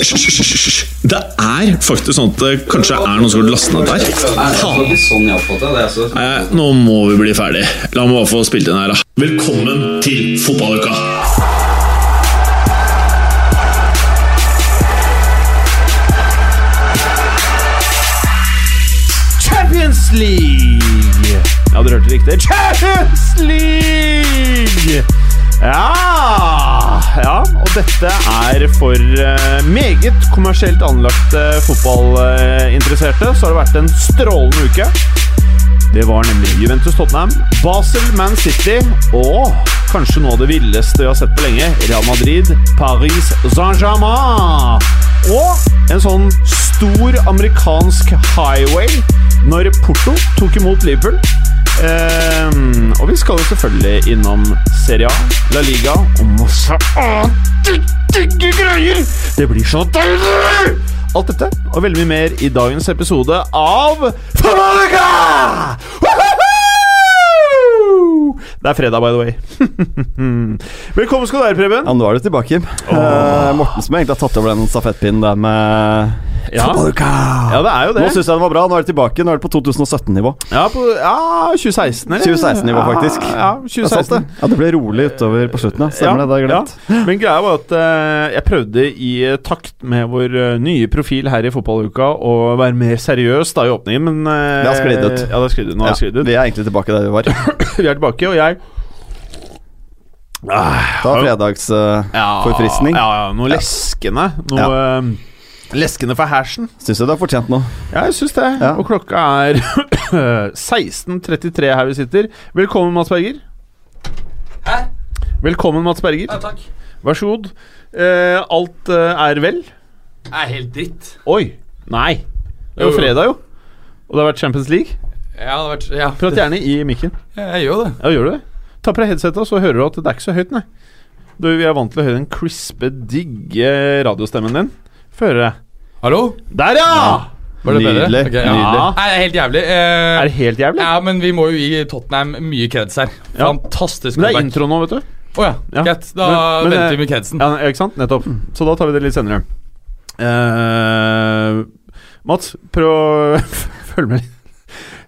hysj. Det er faktisk sånn at det kanskje er noen som har lastet ned der. Faen. Nei, nå må vi bli ferdig. La meg bare få spilt inn her, da. Velkommen til fotballuka! Champions League! Ja, du hørte riktig. Champions League! Ja, ja, og dette er for eh, meget kommersielt anlagte fotballinteresserte. Så har det vært en strålende uke. Det var nemlig Juventus Tottenham, Basel Man City og kanskje noe av det villeste vi har sett på lenge, Real Madrid, Paris Saint-Germain. Og en sånn stor amerikansk highway når Porto tok imot Liverpool. Ehm, og vi skal jo selvfølgelig innom Serie A, La Liga og masse annet digge greier! Det blir så deilig! Alt dette og veldig mye mer i dagens episode av Fotballuka! Det er fredag, by the way. Velkommen skal du være, Preben. Ja, nå er du tilbake, Jim. Uh, Morten som egentlig har tatt over den stafettpinnen der med Ja. Ja, det er jo det. Nå syns jeg den var bra. Nå er det tilbake. Nå er det på 2017-nivå. Ja, på, ja 2016, eller? 2016-nivå, faktisk. Ja, ja Det er sant, 2016. det. Ja, det ble rolig utover på slutten. Ja. Stemmer det. Det er. Ja. Men greia var at uh, jeg prøvde i eh, takt med vår eh, nye profil her i fotballuka å være mer seriøs da i åpningen, men uh, Det har sklidd ut. Ja, det har sklidd ut. Nå har ja, sklidd ut. vi er egentlig tilbake der vi var. Vi er tilbake, og jeg ah, Ta fredagsforfriskning. Ja, ja, noe leskende. Noe eh, leskende for hersen. Syns du du har fortjent noe? Ja, jeg syns det. Ja. Og klokka er 16.33 her vi sitter. Velkommen, Mats Berger. Hæ? Velkommen, Mats Berger. Ja, takk. Vær så god. Eh, alt eh, er vel? Det er helt dritt. Oi! Nei. Det er jo fredag, jo. Og det har vært Champions League. Ja, det har vært Ja, Prat gjerne i mikken. jeg, jeg gjør det. Ja, gjør du det? Ta på deg headsetet, så hører du at det er ikke så høyt, nei. Du, vi er vant til å høre den crispe, digge radiostemmen din. Få høre. Hallo? Der, ja! Var det bedre? Nydelig. Ok, ja. Nydelig. Nei, det er helt jævlig. Eh, Er det helt jævlig? ja, men vi må jo gi Tottenham mye kreds her. Ja. Fantastisk Men det er intro nå, vet du. Å ja, Ja. greit. Da Men- men, venter eh, vi med kredsen. Ja, ikke sant? Nettopp. Så da tar vi det litt senere. Uh, Mats, prøv å følge med litt.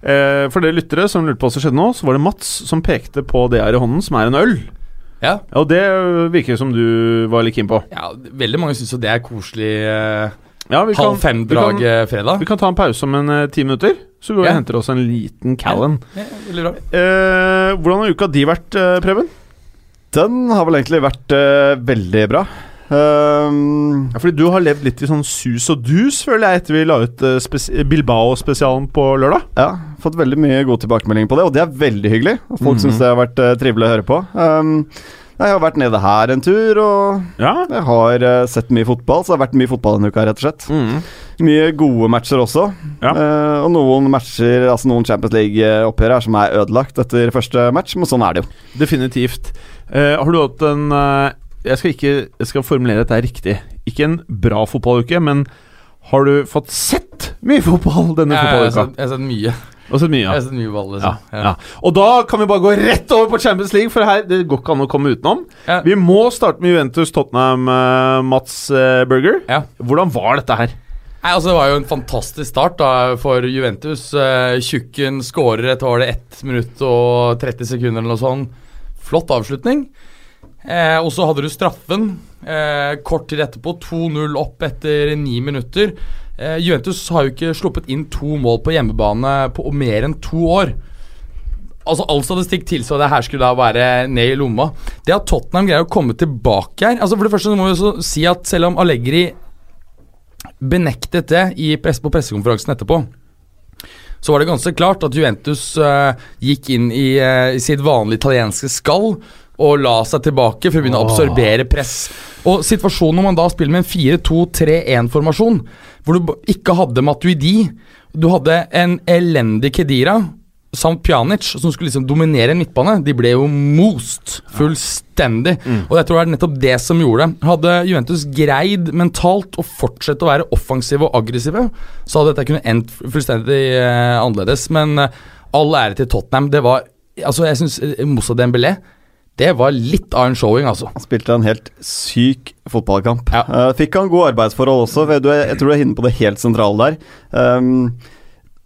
Eh, for dere lyttere som lurte på hva som skjedde nå, så var det Mats som pekte på det her i hånden, som er en øl. Ja. Ja, Og det virker som du var litt keen på. ja, veldig mange syns jo det er koselig eh, Ja, vi halv fem-drag fredag. vi kan ta en pause om en uh, ti minutter, så går vi Ja. og henter oss en liten Callen. Ja, bra. Eh, hvordan har uka di vært, uh, Preben? Den har vel egentlig vært veldig bra. Ehm, Ja, fordi du har levd litt i sånn sus og dus, føler jeg, etter vi la ut eh, spes Bilbao-spesialen på lørdag. ja, fått veldig mye god tilbakemelding på det, og det er veldig hyggelig. Folk Mhm. syns det har vært uh, trivelig å høre på. Um, jeg har vært nede her en tur, og Ja. jeg har uh, sett mye fotball, så det har vært mye fotball denne uka, rett og slett. Mm. Mye gode matcher også. Ja. Uh, og noen matcher, altså noen Champions League-oppgjør her som er ødelagt etter første match, men sånn er det jo. Definitivt. Har du hatt en Jeg skal ikke Jeg skal formulere dette riktig. Ikke en bra fotballuke, men har du fått sett mye fotball denne jeg, fotballuka? jeg har sett mye. Og sett mye, Jeg har ja. sett mye ball, Ja, liksom. ja. Og da kan vi bare gå rett over på Champions League, for her det går ikke an å komme utenom. Ja. Vi må starte med Juventus Tottenham, uh, Mats uh, Burger. Ja. Hvordan var dette her? Nei, altså Det var jo en fantastisk start da for Juventus. Uh, Tjukken skårer etter var det 1 minutt og 30 sekunder eller noe sånt. Flott avslutning. Eh, og så hadde du straffen eh, kort tid etterpå. 2-0 opp etter ni minutter. Eh, Juventus har jo ikke sluppet inn to mål på hjemmebane på mer enn to år. Altså All statistikk tilsa det her skulle da være ned i lomma. Det at Tottenham greier å komme tilbake her Altså For det første så må vi også si at selv om Allegri benektet det i press på pressekonferansen etterpå, så var det ganske klart at Juventus uh, gikk inn i, uh, i sitt vanlige italienske skall. Og la seg tilbake for å begynne å absorbere press. Og situasjonen når man da spiller med en 4-2-3-1-formasjon, hvor du ikke hadde Matuidi, du hadde en elendig Kedira samt Pjanic, som skulle liksom dominere en midtbane, de ble jo most fullstendig. Mm. Og jeg tror det er nettopp det som gjorde det. Hadde Juventus greid mentalt å fortsette å være offensive og aggressive, så hadde dette kunnet endt fullstendig eh, annerledes. Men eh, all ære til Tottenham. Det var Altså, jeg syns eh, Moussa Dembélé det var litt av en showing, altså. Han spilte en helt syk fotballkamp. Ja. Uh, fikk han gode arbeidsforhold også. Jeg, tror du er inne på det helt sentrale der. Um,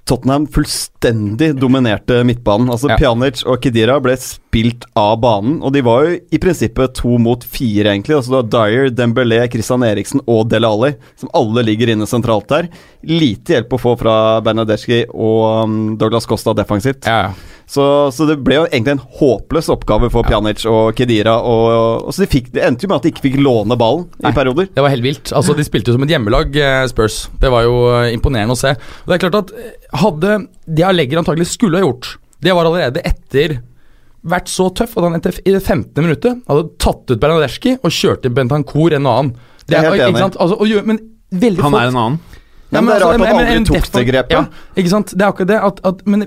Tottenham fullstendig dominerte midtbanen. Altså ja. Pjanic og Kedira ble spilt av banen, og de var jo i prinsippet to mot fire, egentlig. Altså det var Dyer, Dembélé, Christian Eriksen og Dele Alli, som alle ligger inne sentralt der. Lite hjelp å få fra Bernadeschi og um, Douglas Costa defensivt. Ja. Så, så, det ble jo egentlig en håpløs oppgave for Pjanic og Kedira. Og, og så de fikk, Det endte jo med at de ikke fikk låne ballen Nei, i perioder. Det var helt vilt. Altså, De spilte jo som et hjemmelag, eh, Spurs. Det var jo eh, imponerende å se. Og det er klart at eh, Hadde det Allegri antagelig skulle ha gjort, det var allerede etter vært så tøff at han etter, i det 15. minuttet hadde tatt ut Bernadeschi og kjørt inn Bentancour en annen. Det er, helt enig. Altså, og, men veldig han er en annen. Ja, men, men, det er rart altså, at han aldri tok det grepet. Ja, ikke sant? Det er akkurat det. At, at, men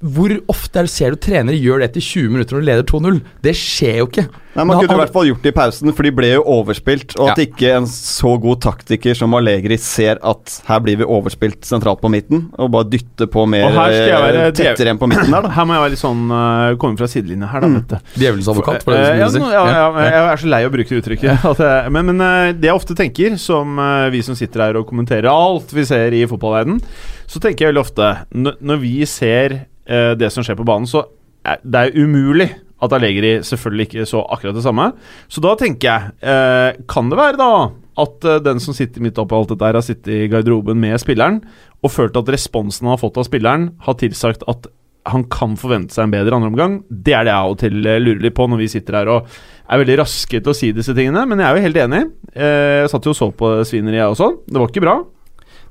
hvor ofte ser du trenere gjør det etter 20 minutter når du leder 2-0? Det skjer jo ikke. Nei, Man kunne i hvert fall gjort det i pausen, for de ble jo overspilt. Og at ikke en så god taktiker som Allegri ser at her blir vi overspilt sentralt på midten, og bare dytter på mer være, tettere enn på midten der, da. Her må jeg være litt sånn uh, komme fra sidelinja her, da. Mm. Djevelens advokat, for det uh, ja, ja, ja, jeg er så lei av å bruke det uttrykket. Jeg, men, men uh, det jeg ofte tenker, som vi som sitter her og kommenterer alt vi ser i fotballverdenen, så tenker jeg veldig ofte Når vi ser det som skjer på banen, så er det er umulig at Allegri selvfølgelig ikke så akkurat det samme. Så da tenker jeg eh, Kan det være da at eh, den som sitter midt oppi alt dette, her har sittet i garderoben med spilleren og følt at responsen han har fått av spilleren, har tilsagt at han kan forvente seg en bedre andre omgang. Det er det jeg av og til eh, lurer litt på når vi sitter her og er veldig raske til å si disse tingene. Men jeg er jo helt enig. Eh, jeg satt jo og så på svineriet, også. Det var ikke bra.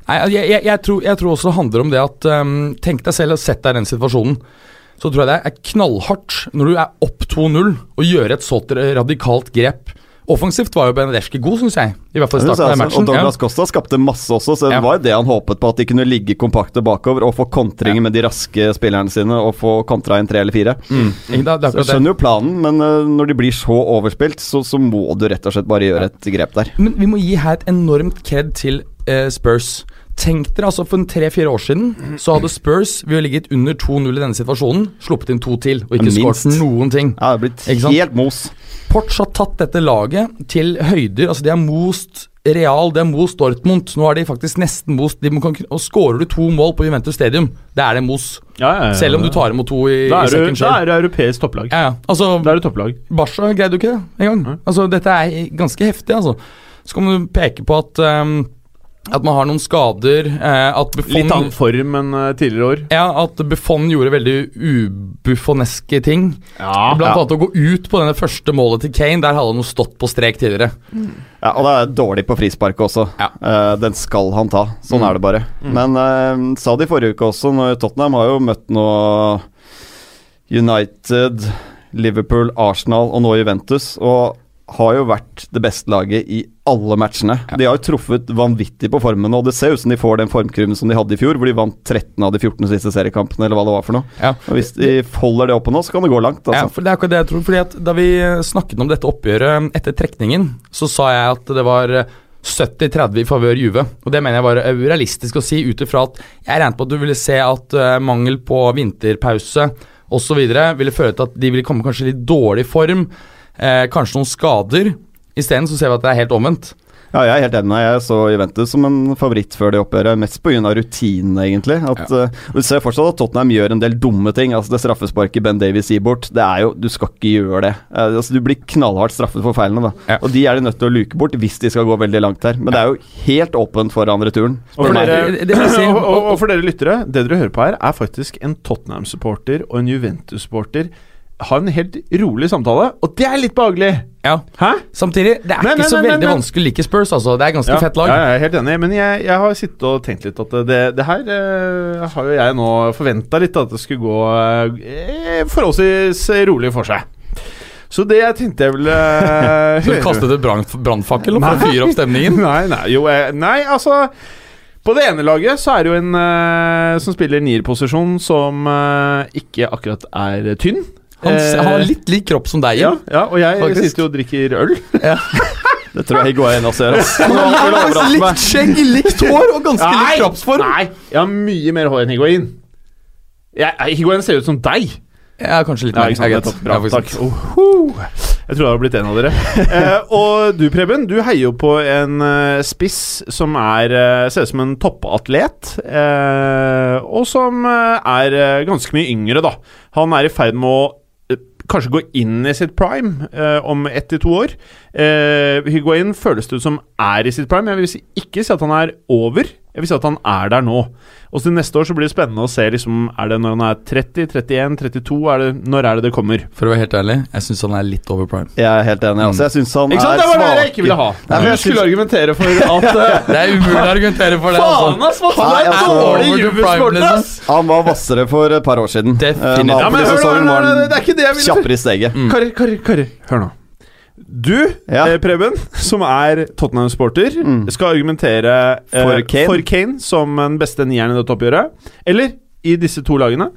Nei, jeg, jeg, jeg, tror, jeg, tror, også det handler om det at um, Tenk deg selv og sett deg i den situasjonen så tror jeg det er knallhardt når du er opp 2-0 og gjør et så radikalt grep. Offensivt var jo Benedeschi god, syns jeg. I hvert fall i starten av matchen. Og Douglas ja. Costa skapte masse også, så det ja. var det han håpet på. At de kunne ligge kompakte bakover og få kontringer ja. med de raske spillerne sine og få kontra inn tre eller fire. Mm. Da, så jeg skjønner jo planen, men uh, når de blir så overspilt, så, så, må du rett og slett bare gjøre et grep der. Men vi må gi her et enormt kred til uh, Spurs. Tenk dere altså For tre-fire år siden så hadde Spurs ved å ligget under 2-0 i denne situasjonen sluppet inn to til og ikke skåret noen ting. Ja, det er blitt helt mos. Porch har tatt dette laget til høyder. Altså De har most Real, de har most Dortmund. Nå har de faktisk nesten most de kan, Og Skårer du to mål på Juventus Stadium, det er det mos. Ja, ja, ja, Selv om du tar imot to i, da er, i second Da er det europeisk topplag. Ja, altså, da er det topplag. Barca greide jo ikke det engang. Altså, dette er ganske heftig, altså. Så kan du peke på at um, at man har noen skader. Eh, Buffon, Litt annen form enn uh, tidligere år. Ja, at Buffon gjorde veldig ubuffoneske ting. Ja, Blant ja. annet å gå ut på denne første målet til Kane. Der hadde han jo stått på strek tidligere. Mm. Ja, Og det er dårlig på frisparket også. Ja. Uh, den skal han ta. Sånn mm. er det bare. Mm. Men uh, sa det i forrige uke også, når Tottenham har jo møtt noe United, Liverpool, Arsenal og nå Juventus. Og har jo vært det beste laget i alle matchene. Ja. De har jo truffet vanvittig på formen, og det ser ut som de får den formkurven som de hadde i fjor, hvor de vant 13 av de 14 siste seriekampene, eller hva det var for noe. Ja. Og Hvis de holder det oppe nå, så kan det gå langt. Altså. Ja, for det er akkurat det jeg tror. Fordi at Da vi snakket om dette oppgjøret etter trekningen, så sa jeg at det var 70-30 i favør Juve. Og Det mener jeg var realistisk å si, ut ifra at jeg regnet på at du ville se at uh, mangel på vinterpause osv. ville føre til at de ville komme kanskje i litt dårlig form eh, kanskje noen skader. Isteden ser vi at det er helt omvendt. Ja, jeg er helt enig. Jeg så Juventus som en favoritt før det oppgjøret. Mest pga. rutinene, egentlig. At, ja. uh, du ser fortsatt at Tottenham gjør en del dumme ting. Altså Det straffesparket Ben Davies gir bort, det er jo Du skal ikke gjøre det. Uh, altså Du blir knallhardt straffet for feilene, da. Ja. Og de er de nødt til å luke bort hvis de skal gå veldig langt her. Men det er jo helt åpent for andre turen. Og for, dere, og, og, og for dere lyttere, det dere hører på her, er faktisk en Tottenham-supporter og en Juventus-supporter ha en helt rolig samtale, og det er litt behagelig. Ja. Hæ? Samtidig, det er men, ikke men, så men, veldig vanskelig å like Spurs, altså. Det er ganske ja, fett lag. Ja, jeg er helt enig, men jeg, jeg har sittet og tenkt litt at det, det her eh, har jo jeg nå forventa litt at det skulle gå eh, forholdsvis rolig for seg. Så det jeg tenkte jeg ville uh, Så du kastet et brann- brannfakkel for å fyre opp stemningen? Nei, nei, jo, jeg, nei, altså På det ene laget så er det jo en eh, som spiller nierposisjon, som eh, ikke akkurat er tynn. Han, Eh, han har litt lik kropp som deg, ja, ja, og jeg Faktisk. sitter jo og drikker øl. Det tror jeg Higuain også gjør. Altså. Likt skjegg, likt hår og ganske lik kroppsform. Nei, jeg har mye mer hår enn Higuain. Jeg- Higuain ser ut som deg. Ja, kanskje litt mer. Ja, nettopp. Bra, Ja, takk. oh. Jeg tror det har blitt en av dere. eh, og du, Preben, du heier jo på en uh, spiss som er uh, ser ut som en toppatlet. uh, og som er ganske mye yngre, da. Han er i ferd med å kanskje gå inn i sitt prime eh, om ett til to år. Eh, Higuain føles det ut som er i sitt prime. Jeg vil ikke si at han er over. Jeg vil si at han er der nå. Og til neste år så blir det spennende å se liksom, Er det når han er 30, 31, 32? Er det, når er det det kommer? For å være helt ærlig, jeg syns han er litt over prime. Jeg er helt enig. Altså, jeg syns han Ikke sant? er Det var det jeg ikke ville ha. Nei, Du jeg skulle argumentere for at eh, Det er umulig å argumentere for det. Faen, altså. ass! Hva er altså, dårlig jubelsport, liksom. ass! Han var hvassere for et par år siden. Definitivt. Uh, men Ja, men hør, hør hør det er ikke det jeg ville Kjappere i steget. Mm. Karer, karer, karer. Hør nå. Du, Ja. eh, Preben, som er Tottenham-sporter, Mm. skal argumentere eh, For Kane. for Kane som den beste nieren i dette oppgjøret. Eller i disse to lagene.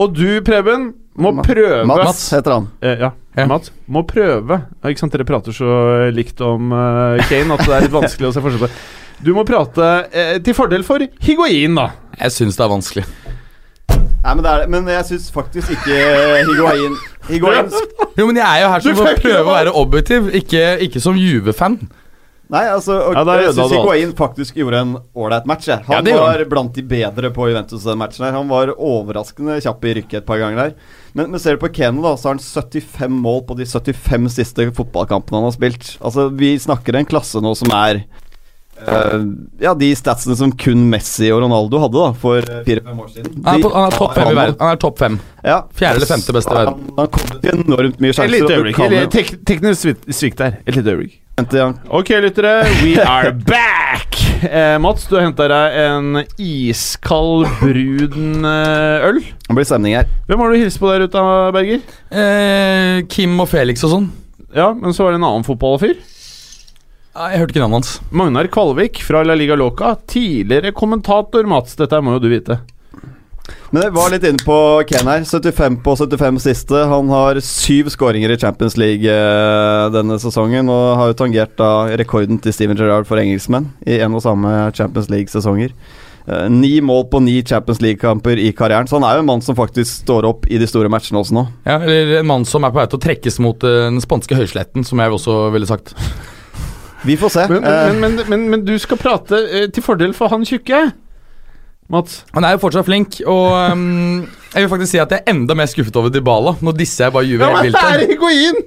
Og du, Preben, må Ma- prøve Mats heter han. Eh, ja, Ja. Mats. Må prøve Ikke sant, Dere prater så likt om uh, Kane at det er litt vanskelig å se forskjell på. Du må prate eh, til fordel for Higuain, da. Jeg syns det er vanskelig. Nei, men, det er, men jeg syns faktisk ikke Higuain Higuain Jo, men jeg er jo her som å prøve å være objektiv, ikke, ikke som Juve-fan. Nei, altså og, Ja, Jeg syns. Higuain faktisk gjorde en ålreit match. Jeg. Ja, Han det var blant de bedre på Juventus den matchen. her Han var overraskende kjapp i rykket et par ganger der. Men, men ser du på Kane, da, så har han 75 mål på de 75 siste fotballkampene han har spilt. Altså, Vi snakker en klasse nå som er Ja, de statsene som kun Messi og Ronaldo hadde da for eh, fire-fem år siden. Han er, De på, han er topp fem i han verden. Han er topp fem. Ja. Fjerde eller femte beste i verden. Han, han kom til enormt mye Et sjanser. lite øyeblikk. tek teknisk svikt- der. Et lite øyeblikk. Ok, lyttere. We are back! Eh, Mats, du har henta deg en iskald, brun eh, øl. Det blir stemning her. Hvem har du hilst på der ute, Berger? Eh, Kim og Felix og sånn. Ja, men så var det en annen fotballfyr. Jeg hørte ikke navnet hans. Magnar Kvalvik fra La Liga Loca. Tidligere kommentator, Mats. Dette må jo du vite. Men jeg var litt inne på Ken her. 75 på 75 siste. Han har syv skåringer i Champions League eh, denne sesongen, og har jo tangert da rekorden til Steven Gerrard for engelskmenn i en og samme Champions League-sesonger. Eh, ni mål på ni Champions League-kamper i karrieren, så han er jo en mann som faktisk står opp i de store matchene også nå. Ja, eller en mann som er på vei til å trekkes mot eh, den spanske høysletten, som jeg også ville sagt. Vi får se. Men, Eh, men, men, men, men du skal prate eh, til fordel for han tjukke. Mats. Han er jo fortsatt flink, og um, jeg vil faktisk si at jeg er enda mer skuffet over Dybala. Nå disser jeg bare Juve Ja, helt men det er vilt.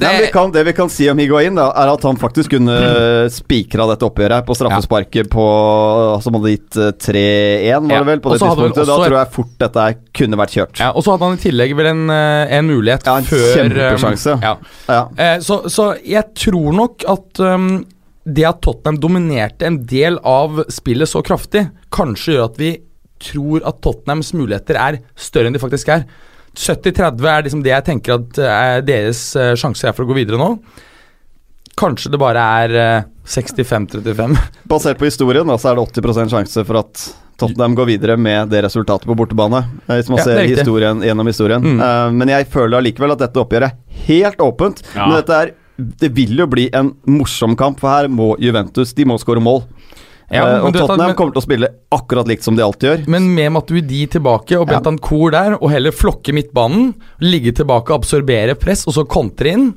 Nei, vi kan, det vi kan si om Higuain, da, er at han faktisk kunne spikra dette oppgjøret på straffesparket på Som hadde gitt eh, 3-1, var Ja, det vel, på det tidspunktet. Da tror jeg fort dette kunne vært kjørt. Ja, og så hadde han i tillegg vel en, eh, en mulighet Ja, en før ehm, kjempesjanse. ja. Ja. Eh, så, så jeg tror nok at um, det at Tottenham dominerte en del av spillet så kraftig, kanskje gjør at vi tror at Tottenhams muligheter er større enn de faktisk er. 70-30 er liksom det jeg tenker at er deres sjanse sjanser er for å gå videre nå. Kanskje det bare er eh, 65-35. Basert på historien da, så er det 80% sjanse for at Tottenham går videre med det resultatet på bortebane. eh, Hvis man Ja, ser er historien gjennom historien. Mm. Uh, men jeg føler allikevel at dette oppgjøret er helt åpent. Ja. Men dette er det vil jo bli en morsom kamp, for her må Juventus De må skåre mål. Ja, uh, og Tottenham men- kommer til å spille akkurat likt som de alltid gjør. Men med Matuidi tilbake og Ja. Bentancour der, og heller flokke midtbanen, ligge tilbake, absorbere press, og så kontre inn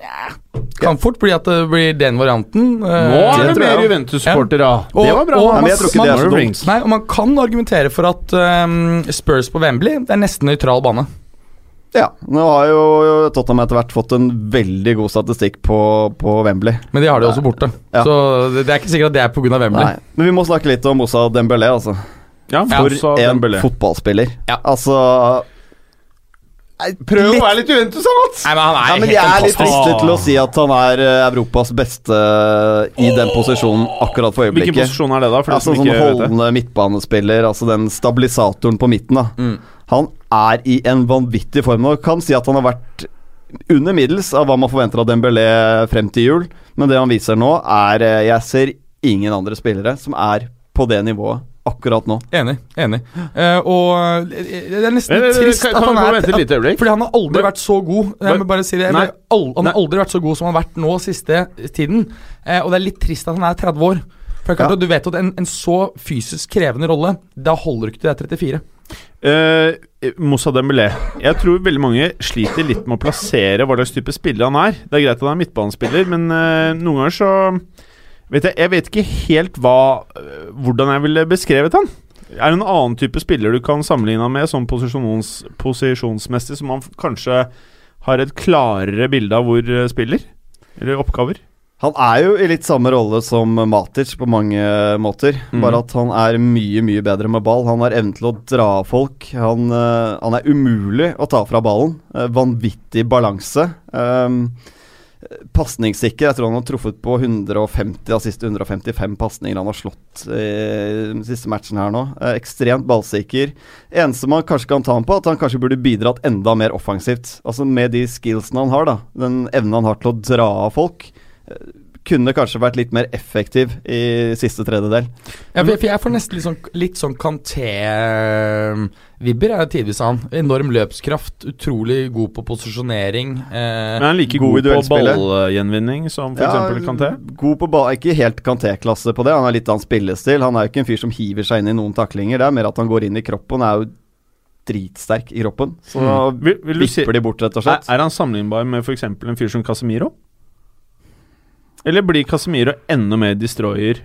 ja, Kan fort bli at det blir den varianten. Nå Eh, er det det mer også. Juventus-supporter, ja. Det var bra. og man- Nei, og man kan argumentere for at um, Spurs på Wembley Det er nesten nøytral bane. Ja, Nå har jo Tottenham etter hvert fått en veldig god statistikk på, på Wembley. Men de har det jo også borte. Ja. Så det, det er ikke sikkert at det er pga. Wembley. Nei, men vi må snakke litt om Moussa Dembélé, altså. Ja, For ja, en Dembélé. fotballspiller. Ja. Altså Prøv litt- å være litt Juventus, da, Mats! Nei, men han er Ja, men helt jeg er litt fristet til å si at han er eh, Europas beste i den posisjonen akkurat for Hvilken posisjon er det, da? For Altså som sånn holdende midtbanespiller, altså den stabilisatoren på midten. da Mm. Han er i en vanvittig form nå. Kan si at han har vært under middels av hva man forventer av Dembélé frem til jul. Men det han viser nå, er eh, Jeg ser ingen andre spillere som er på det nivået akkurat nå. Enig. enig uh, Og det er nesten Eh, eh, trist kan- at han er øyeblikk? Fordi han har aldri vært så god. Jeg må bare si det Nei. al Han har aldri vært så god som han har vært nå siste tiden. Uh, og det er litt trist at han er 30 år. For klart Ja. Du vet at en, en så fysisk krevende rolle, da holder du ikke til det er 34. Uh, Moussa Dembélé. Jeg tror veldig mange sliter litt med å plassere hva slags type spiller han er. Det er greit at han er midtbanespiller, men uh, noen ganger så vet jeg, jeg vet ikke helt hva eh, hvordan jeg ville beskrevet han. Er det en annen type spiller du kan sammenligne han med, sånn posisjons, posisjonsmessig, som han kanskje har et klarere bilde av hvor eh, spiller? Eller oppgaver? Han er jo i litt samme rolle som Matic på mange måter. Mm. Bare at han er mye, mye bedre med ball. Han har evnen til å dra av folk. Han, uh, han er umulig å ta fra ballen. Uh, vanvittig balanse. Um, Pasningssikker. Jeg tror han har truffet på 150 av siste 155 pasninger han har slått i den siste matchen her nå. Uh, ekstremt ballsikker. Eneste man kanskje kan ta ham på, at han kanskje burde bidratt enda mer offensivt. Altså Med de skillsene han har, da, den evnen han har til å dra av folk, kunne kanskje vært litt mer effektiv i siste tredjedel. Ja, for, jeg får nesten litt sånn, litt sånn Kanté-vibber er tidvis han. Enorm løpskraft, utrolig god på posisjonering. Eh, Men er han like God i god, på ballgjenvinning som f.eks. eksempel Kanté? God på ball, ikke helt Kanté-klasse på det. Han har litt annen spillestil. Han er jo ikke en fyr som hiver seg inn i noen taklinger. Det er mer at han går inn i kroppen. Han er jo dritsterk i kroppen. Så Mm. Vipper de bort, rett og er, slett. er han sammenlignbar med f.eks. en fyr som Casemiro? Eller blir Casemiro enda mer destroyer?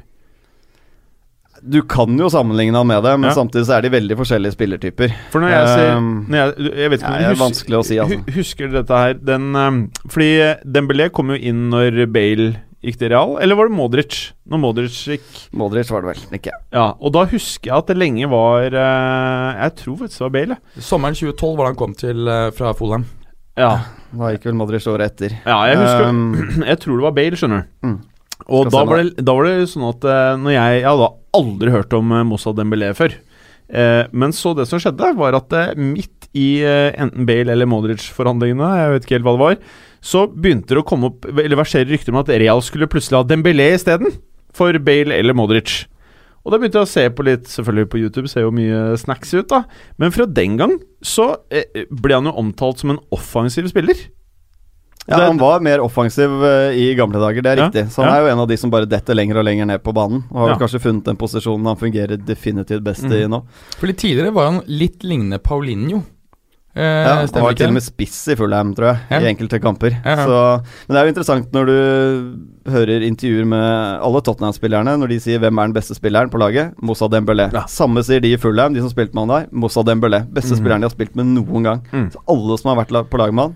Du kan jo sammenligne han med det, men Ja. samtidig så er de veldig forskjellige spillertyper. For når jeg ser når jeg, jeg vet ikke om ja, du er å si, altså. Husker du dette her den, um, Fordi Dembélé kom jo inn når Bale gikk til Real, eller var det Modric? Når Modric gikk Modric var det vel, ikke Ja, og da husker jeg at det lenge var uh, Jeg tror faktisk det var Bale. sommeren 2012 var det han kom til eh, fra Folheim. Ja, Da gikk vel Modric året etter. ja jeg husker Um, Jeg tror det var Bale, skjønner du. Mm. Og da var, det, da var det sånn at eh, når jeg Jeg hadde aldri hørt om eh, Moussa Dembélé før. Eh, men så det som skjedde, var at eh, midt i enten Bale eller Modric-forhandlingene, jeg vet ikke helt hva det var, så begynte det å komme opp Eller versere rykter om at Real skulle plutselig ha Dembélé isteden. For Bale eller Modric. Og da begynte jeg å se på litt Selvfølgelig på YouTube, ser jo mye snacks ut, da. Men fra den gang så eh, ble han jo omtalt som en offensiv spiller. Ja, Han var mer offensiv eh, i gamle dager, det er Ja, riktig. Så han ja. er jo en av de som bare detter lenger og lenger ned på banen. Og har Ja. kanskje funnet den posisjonen han fungerer definitivt best i Mhm. nå. For litt tidligere var han litt lignende Paulinho. Eh, Ja, han var til og med spiss i Fulham, tror jeg, Ja. i enkelte kamper. Ja, ja. Så, men det er jo interessant når du hører intervjuer med alle Tottenham-spillerne, når de sier 'hvem er den beste spilleren på laget'? Moussa Dembélé. Ja. Samme sier de i Fulham, de som spilte med han der. Moussa Dembélé. Beste mm. spilleren de har spilt med noen gang. Mm. Så alle som har vært på lag med han.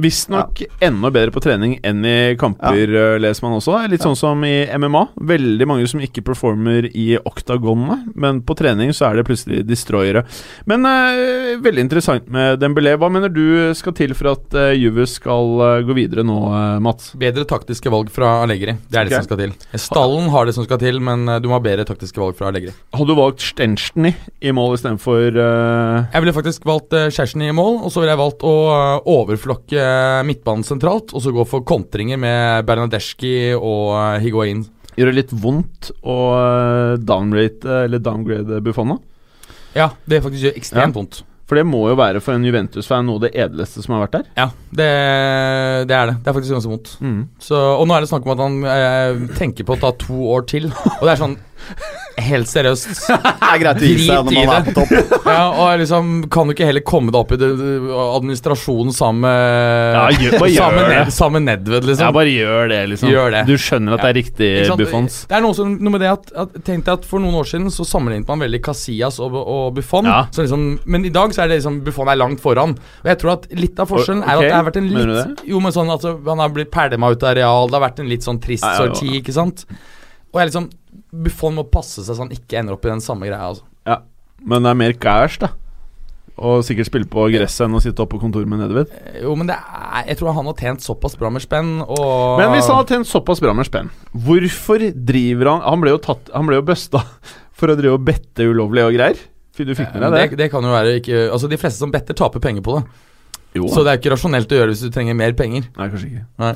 Visstnok enda bedre på trening enn i kamper, ja. leser man også. Litt sånn som i MMA. Veldig mange som ikke performer i oktagonene, men på trening så er det plutselig destroyere. Men eh, veldig interessant med Dembélé. Hva mener du skal til for at uh, Juve skal uh, gå videre nå, eh, Mats? Bedre taktiske valg fra Allegri. Det er det Ok. som skal til. Stallen har det som skal til, men eh, du må ha bedre taktiske valg fra Allegri. Hadde du valgt Stenchny i mål istedenfor uh, Jeg ville faktisk valgt uh, Kjersten i mål, og så ville jeg valgt å uh, overflokke midtbanen sentralt, og så gå for kontringer med Bernadeschi og uh, Higuain. Gjør det litt vondt å eh, downrate eller downgrade Buffon? da? Ja, det faktisk gjør ekstremt Ja. vondt. For det må jo være for en Juventus-fan noe av det edleste som har vært der. Ja, det, det er det. Det er faktisk ganske vondt. Så, og nå er det snakk om at han eh, tenker på å ta to år til, og det er sånn Helt seriøst. Det er greit å gi seg når man er på topp. Ja, og liksom Kan du ikke heller komme deg opp i det, administrasjonen sammen med Ja, gjør- bare gjør sammen. Ned, sammen Nedved, liksom? Ja, bare gjør det, liksom. Gjør det. Du skjønner at det er riktig? Buffons. Det er noe, som, noe med det at, at Tenk deg at For noen år siden så sammenlignet man veldig Casillas og, og Buffon. Ja. Så liksom, men i dag så er det liksom Buffon er langt foran. Og jeg tror at litt av forskjellen er Ok, at det har vært en litt Jo, men sånn altså, Han har blitt pælma ut av real. Det har vært en litt sånn trist Ja, ja, ja. sorti, ikke sant? Og jeg liksom Buffon må passe seg så han ikke ender opp i den samme greia. Altså. Ja. Men det er mer cash, da. Og sikkert spille på gresset enn å sitte oppe på kontoret med Nedved. Jo, men det er, jeg tror han har tjent såpass bra med spenn, og Men hvis han har tjent såpass bra med spenn, hvorfor driver han Han ble jo tatt Han ble jo busta for å drive og bette ulovlig og greier. Fy, Du fikk med deg det, det? det kan jo være ikke Altså, de fleste som better, taper penger på det. Jo Så det er ikke rasjonelt å gjøre hvis du trenger mer penger. Nei, kanskje ikke. Nei.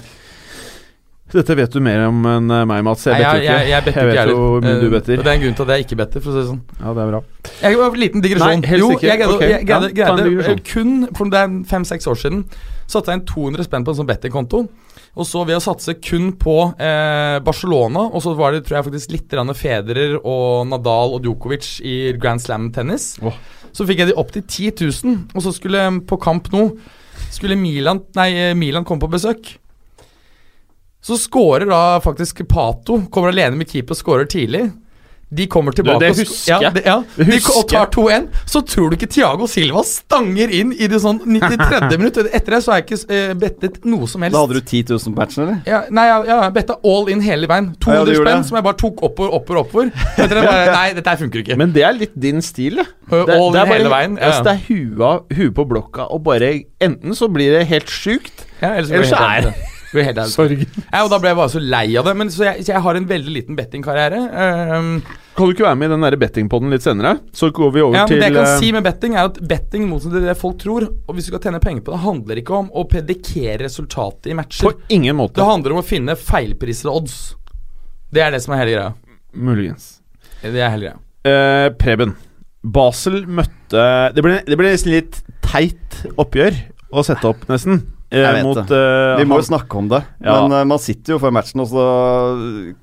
Dette vet du mer om enn eh, meg, Mats. Jeg better jo ikke. jeg, jeg better vet jo hvor mye du Eh, better. Det er en grunn til at jeg ikke better, for å si det sånn. Ja, det er bra. Jeg har en liten digresjon. Nei, helst jo, ikke. jeg greide, okay. jeg greide, ja, greide eh, kun for det er fem-seks år siden satte jeg inn 200 spenn på en sånn bettingkonto. Og så ved å satse kun på eh, Barcelona, og så var det tror jeg faktisk litt Federer og Nadal og Djokovic i Grand Slam-tennis, Oh. så fikk jeg de opp til 10 000. Og så skulle på kamp nå skulle Milan, nei, Milan komme på besøk. Så scorer da faktisk Pato. Kommer alene med keeper og scorer tidlig. De kommer tilbake det sk- husker ja, det, ja. Det husker De, og tar 2-1. Så tror du ikke Thiago Silva stanger inn i det sånn 93. minutt? Etter det så har jeg ikke uh, bettet noe som helst. Da hadde du 10 000 på eller? ja, nei, jeg, jeg betta all in hele veien. 200 ja, 200 du gjorde spenn som jeg bare tok oppover, oppover, oppover. Etter det bare Nei, dette her funker ikke. Men det er litt din stil, det. Uh, Det, all det in bare, hele veien. Ja, altså, det er huet, huet på blokka, og bare Enten så blir det helt sjukt, ja, ellers så er det helt- blir helt ærlig. sorg. Ja, og Da ble jeg bare så lei av det. Men Så jeg, så jeg har en veldig liten bettingkarriere. Um, Kan du ikke være med i den der bettingpodden litt senere? Så går vi over ja, men til Det jeg kan eh, si med betting, er at betting mot det folk tror. Og hvis du skal tjene penger på det, handler ikke om å predikere resultatet i matcher. På ingen måte. Det handler om å finne feilprisede odds. Det er det som er hele greia. Muligens. Det er hele greia. Uh, Preben. Basel møtte Det ble, det ble nesten litt teit oppgjør å sette opp, nesten. Eh, Jeg vet mot, det. eh, Vi må jo snakke om det, Ja. men eh, man sitter jo før matchen, og så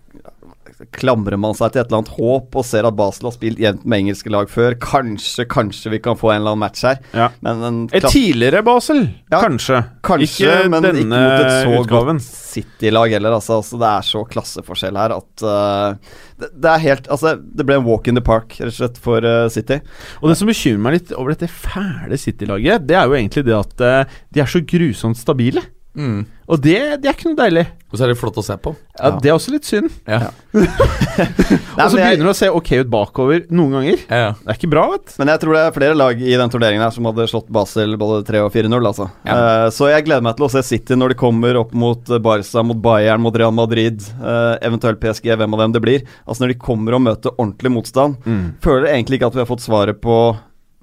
klamrer man seg til et eller annet håp og ser at Basel har spilt jevnt med engelske lag før. Kanskje, kanskje vi kan få en eller annen match her. Ja. Men en Et tidligere Basel, Ja, kanskje. Kanskje, ikke men denne ikke mot et så utgaven. godt City-lag heller. Altså, altså, det er så klasseforskjell her at uh, det, det er helt Altså, det ble en walk in the park, rett og slett, for uh, City. Og det som bekymrer meg litt over dette fæle City-laget, det er jo egentlig det at uh, de er så grusomt stabile. Mm. Og det, det er ikke noe deilig. Og så er det flott å se på. Ja, Ja. Det er også litt synd. Ja. Og så begynner det å se ok ut bakover noen ganger. Ja, ja. Det er ikke bra, vet. Men jeg tror det er flere lag i den turneringen her som hadde slått Basel både 3 og 4-0, altså. Ja. Eh, så jeg gleder meg til å se City når de kommer opp mot eh, Barca, mot Bayern, mot Real Madrid, uh, eventuelt PSG, hvem av dem det blir. Altså når de kommer og møter ordentlig motstand. Føler egentlig ikke at vi har fått svaret på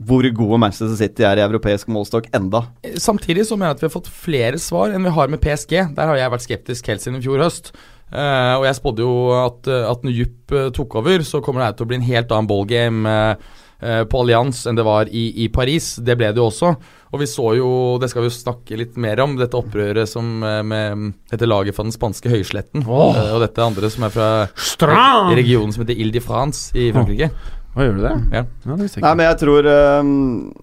hvor gode Manchester City er i europeisk målstokk enda. Samtidig så mener jeg at vi har fått flere svar enn vi har med PSG. Der har jeg vært skeptisk helt siden i fjor høst. Uh, og jeg spådde jo at, eh, at når Jupp eh, tok over, så kommer det her til å bli en helt annen ballgame uh, på Allianz enn det var i, i Paris. Det ble det jo også. Og vi så jo, det skal vi jo snakke litt mer om, dette opprøret som med dette laget fra den spanske høysletten. Oh. Uh, og dette andre som er fra Stram! regionen som heter Ile de France i Frankrike. Hva gjør du det? Ja. Ja, det jeg Nei, men jeg tror um,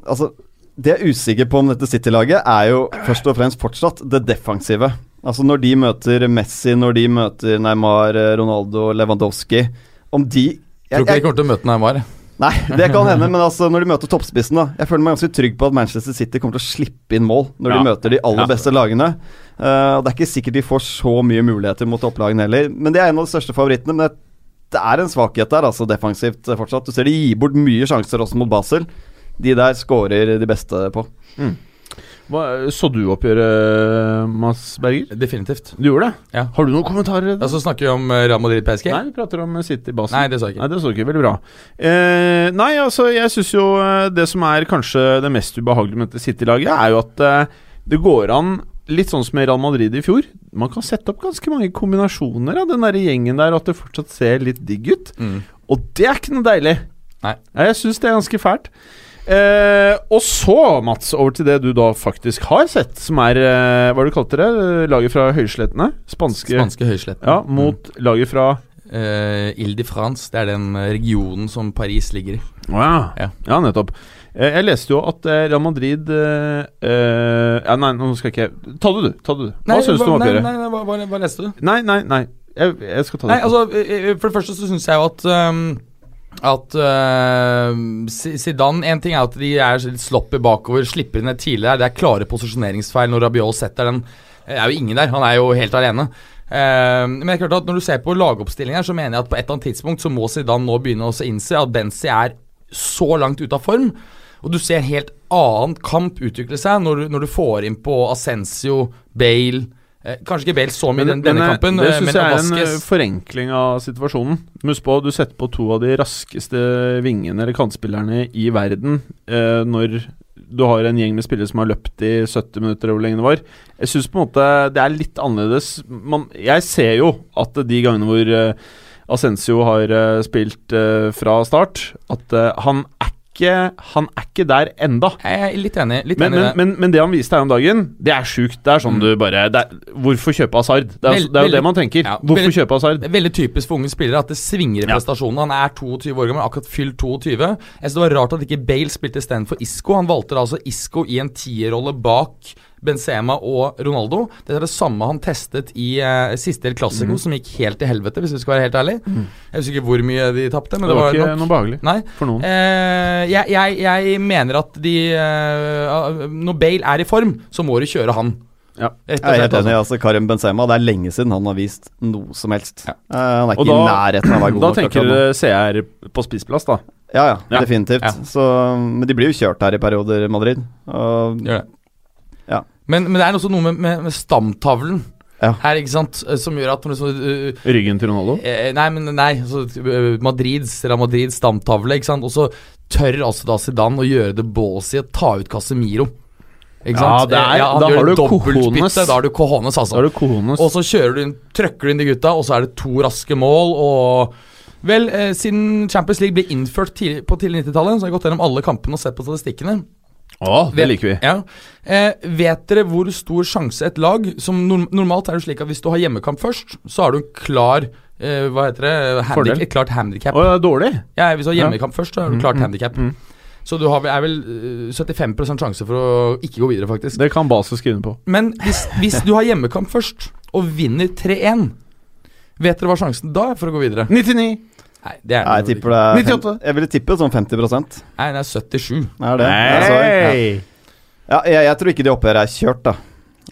Altså, det jeg er usikker på om dette City-laget, er jo først og fremst fortsatt det defensive. Altså når de møter Messi, når de møter Neymar, eh, Ronaldo, Lewandowski Om de Tror ikke de kommer til å møte Neymar. Nei, det kan hende, men altså når de møter toppspissen, da Jeg føler meg ganske trygg på at Manchester City kommer til å slippe inn mål når Ja. de møter de aller beste lagene. Uh, og Det er ikke sikkert de får så mye muligheter mot topplagene heller, men det er en av de største favorittene. Men det, det er en svakhet der, altså defensivt eh, fortsatt. Du ser de gir bort mye sjanser også mot Basel. De der skårer de beste på. Hva, så du oppgjøret, Mads Berger? Definitivt. Du gjorde det? Ja. Har du noen kommentarer? Ja, så snakker vi om eh, Real Madrid PSG. Nei, vi prater om City Basel. Nei, det sa jeg ikke. Nei, det så ikke veldig bra. Eh, nei, altså, jeg syns jo eh, det som er kanskje det mest ubehagelige med dette City-laget, er jo at eh, det går an Litt sånn som i Real Madrid i fjor. Man kan sette opp ganske mange kombinasjoner av den der gjengen der, og at det fortsatt ser litt digg ut. Mm. Og det er ikke noe deilig. Nei. Jeg syns det er ganske fælt. Eh, og så, Mats, over til det du da faktisk har sett, som er eh, Hva du kalte det? Laget fra høyslettene? Spanske, Spanske Høyslettene. Ja, mot laget fra Eh, Ile de France, det er den regionen som Paris ligger i. Å ja. Ja. ja, nettopp. Eh, Jeg leste jo at eh, Real Madrid eh, eh, Ja, nei, nå skal jeg ikke Ta det, du. Ta det, du. Hva syns du om nei, oppgjøret? nei, nei, hva, hva, hva leste du? Nei, nei, nei. Jeg, jeg skal ta det. Nei, altså, eh, For det første så syns jeg jo at um, at uh, Zidane En ting er at de er litt sloppy bakover, slipper ned tidligere. Det er klare posisjoneringsfeil når Rabiot setter den. Det er jo ingen der. Han er jo helt alene. Uh, men det er klart at når du ser på lagoppstillingen så mener jeg at på et eller annet tidspunkt så må Zidane nå begynne å innse at Benzi er så langt ute av form. Og du ser en helt annen kamp utvikle seg når du, når du får inn på Ascencio, Bale eh, Kanskje ikke Bale så mye i denne, denne eh, kampen, det eh, syns men jeg er en eh, forenkling av situasjonen. Husk på, du setter på to av de raskeste vingene eller kantspillerne i verden eh, når du har en gjeng med spillere som har løpt i 70 minutter, eller hvor lenge det var. Jeg syns på en måte det er litt annerledes. Man, jeg ser jo at de gangene hvor uh, Ascencio har uh, spilt uh, fra start, at han er ikke, han er ikke der enda. Jeg er litt enig. Litt men, enig men, men, men, det han viste her om dagen, det er sjukt. Det er sånn mm. du bare er, Hvorfor kjøpe Hazard? Det er, Vel, det, er jo det man tenker. Ja, hvorfor veldig, kjøpe Hazard? Veldig typisk for unge spillere at det svinger i ja. Han er 22 år gammel, akkurat fylt 22. Jeg synes Det var rart at ikke Bale spilte istedenfor Isco. Han valgte altså Isco i en tierrolle bak Benzema og Ronaldo. Det er det samme han testet i uh, siste El Clásico, mm. som gikk helt til helvete, hvis vi skal være helt ærlig. Mm. Jeg husker ikke hvor mye de tapte, men det, det var, ikke nok. noe behagelig Nei. for noen. Uh, jeg, jeg, jeg, mener at de uh, Når Bale er i form, så må du kjøre han. Ja. Jeg er helt enig. Altså. Karim Benzema, det er lenge siden han har vist noe som helst. Ja. Uh, han er ikke da, i nærheten av å være god. Da tenker du CR på spissplass, da? Ja, ja, ja. definitivt. Så, men de blir jo kjørt her i perioder, Madrid. Og. Men, men, det er også noe med, med, med stamtavlen ja. her, ikke sant, som gjør at så, uh, Ryggen til Ronaldo? Uh, nei, men nei. Så, uh, Madrids, Real Madrids stamtavle, ikke sant. Og så tør altså da Zidane å gjøre det ballsy å ta ut Casemiro. Ikke sant? Ja, er, ja, da, har da har du cojones, altså. Og så kjører du trøkker du inn de gutta, og så er det to raske mål, og Vel, eh, siden Champions League ble innført tidlig, på tidlig 90-tallet, så har jeg gått gjennom alle kampene og sett på statistikkene. Å, det liker vi. Ja. Eh, vet dere hvor stor sjanse et lag som norm Normalt er det slik at hvis du har hjemmekamp først, så har du en klar eh, Hva heter det? Handicap, et klart handikap. Å, ja, dårlig? Ja, hvis du har hjemmekamp ja. først, så har du klart mm, handikap. Mm, mm. Så du har, er vel 75 eh, sjanse for å ikke gå videre, faktisk. Det kan Basel skrive på. Men hvis, hvis du har hjemmekamp først, og vinner 3-1, vet dere hva sjansen da er for å gå videre? 99. Nei, det er Nei, jeg tipper det er 98. Jeg ville tippe sånn 50 Nei, det er 77. Er det? Hey. Ja, jeg, jeg, tror ikke de oppgjøret er kjørt, da.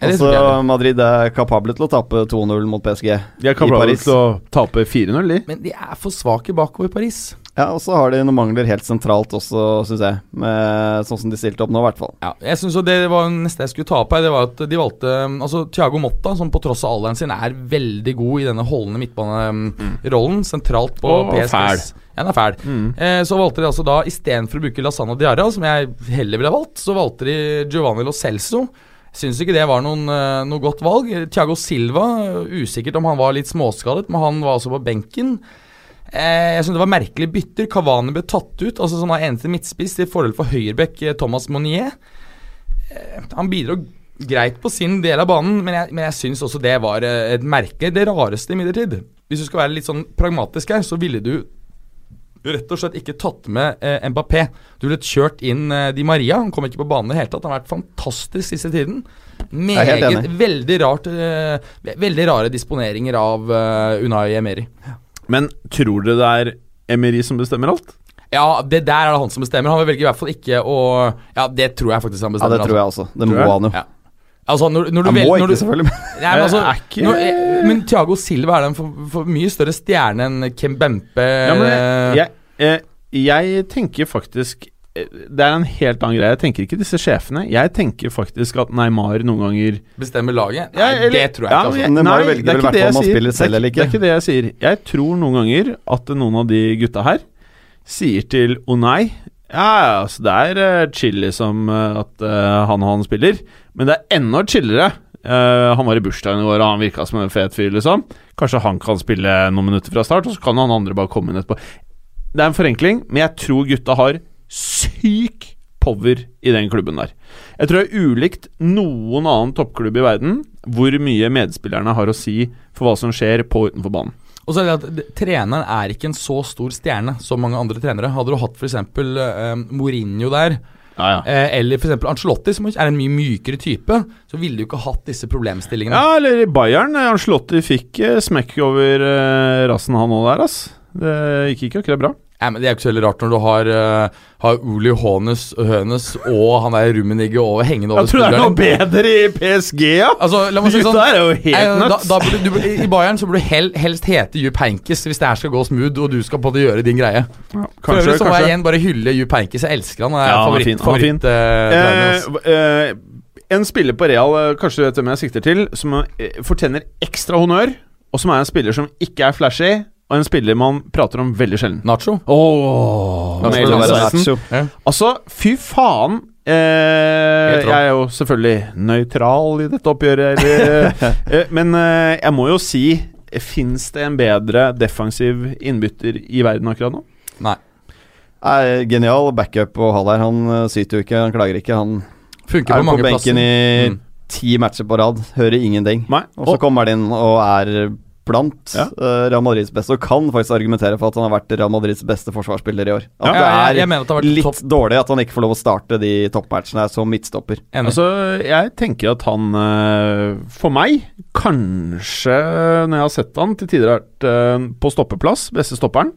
Altså, Madrid er kapable til å tape 2-0 mot PSG De er kapable til å tape 4-0, de. Men de er for svake bakover i Paris. Ja, og så har de noen mangler helt sentralt også, syns jeg. Med, sånn som de stilte opp nå, i hvert fall. Ja, jeg synes Det var neste jeg skulle ta opp her, det var at de valgte Altså Thiago Motta, som på tross av alderen sin er veldig god i denne holdende midtbanerollen, mm. sentralt på oh, PSGs ja, den er fæl. Mm. Eh, så valgte de altså da istedenfor å bruke Lasana Diarra, som jeg heller ville ha valgt, så valgte de Giovanni Lo Celso. Syns ikke det var noen, uh, noe godt valg. Thiago Silva, usikkert om han var litt småskadet, men han var altså på benken. Eh, jeg synes det var merkelige bytter. Kavani ble tatt ut, altså som var eneste midtspiss, til fordel for høyrebekk eh, Thomas Monier. Eh, han bidro greit på sin del av banen, men jeg, men jeg syns også det var eh, et merke. Det rareste, imidlertid. Hvis du skal være litt sånn pragmatisk her, så ville du rett og slett ikke tatt med eh, Mbappé. Du ville kjørt inn eh, Di Maria. Han kom ikke på banen i det hele tatt. Han har vært fantastisk siste tiden. Meget, veldig rart eh, Veldig rare disponeringer av uh, Unai Emeri. Men tror du det er Emery som bestemmer alt? Ja, det der er det han som bestemmer. Han velger i hvert fall ikke å Ja, det tror jeg faktisk han bestemmer. Ja, det tror jeg også. Det må han jo. Ja. Altså, når, når han må ikke, du, selvfølgelig. Nei, men, altså, når, eh, men Thiago Silva er en for, for, mye større stjerne enn Kim Bempe. Ja, men jeg, jeg, jeg tenker faktisk det er en helt annen greie. Jeg tenker ikke disse sjefene. Jeg tenker faktisk at Neymar noen ganger Bestemmer laget? Nei, ja, eller, det tror jeg ja, ikke. Altså. Neymar velger vel hvert fall om han spiller selv eller ikke. Det er ikke det jeg sier. Jeg tror noen ganger at noen av de gutta her sier til Onai Ja, altså det er uh, som liksom at uh, han og han spiller, men det er enda chillere. Uh, han var i bursdagen i går, og han virka som en fet fyr, liksom. Kanskje han kan spille noen minutter fra start, og så kan han andre bare komme inn etterpå. Det er en forenkling, men jeg tror gutta har syk power i den klubben der. Jeg tror det er ulikt noen annen toppklubb i verden hvor mye medspillerne har å si for hva som skjer på utenfor banen. Og så er det at Treneren er ikke en så stor stjerne som mange andre trenere. Hadde du hatt f.eks. Eh, Mourinho der, ja, ja. Eh, eller f.eks. Ancelotti, som er en mye mykere type, så ville du ikke hatt disse problemstillingene. Ja, eller i Bayern. Ancelotti fikk eh, smekk over eh, rassen, han òg der, ass. Det gikk ikke akkurat bra. Ja, men Det er jo ikke så veldig rart når du har, uh, har Uli Hånes, Hønes og han der Rummenigge over, hengende over Jeg tror det er noe bedre i PSG, ja! Altså, la meg si sånn, er jo helt nuts. Da, da du, I Bayern så burde du hel, helst hete Jupp Heynckes hvis det her skal gå smooth og du skal på det gjøre din greie. Ja, kanskje, øvrig så må jeg igjen bare hylle Jupp Heynckes. Jeg elsker han. Han er ja, favoritt. favoritt uh, eh, uh, en spiller på Real, kanskje du vet hvem jeg sikter til, som fortjener ekstra honnør, og som er en spiller som ikke er flashy og en spiller man prater om veldig sjelden. Nacho? Oh, Nacho. Nacho. Altså, fy faen Eh, jeg er jo selvfølgelig nøytral i dette oppgjøret, eller, eh, men eh, jeg må jo si Fins det en bedre defensiv innbytter i verden akkurat nå? Nei. Er genial backup å ha der. Han uh, syter jo ikke, han klager ikke. Han Funker er på på benken plasser. i Mm. ti matcher på rad, hører ingenting. Nei. Og så kommer han inn og er blant Ja. uh, Real Madrids beste, og kan faktisk argumentere for at han har vært Real Madrids beste forsvarsspiller i år. At Ja, det jeg er at det har vært litt topp dårlig at han ikke får lov å starte de toppmatchene som midtstopper. enig. altså, jeg tenker at han eh, For meg, kanskje når jeg har sett han til tider har vært eh, på stoppeplass, beste stopperen.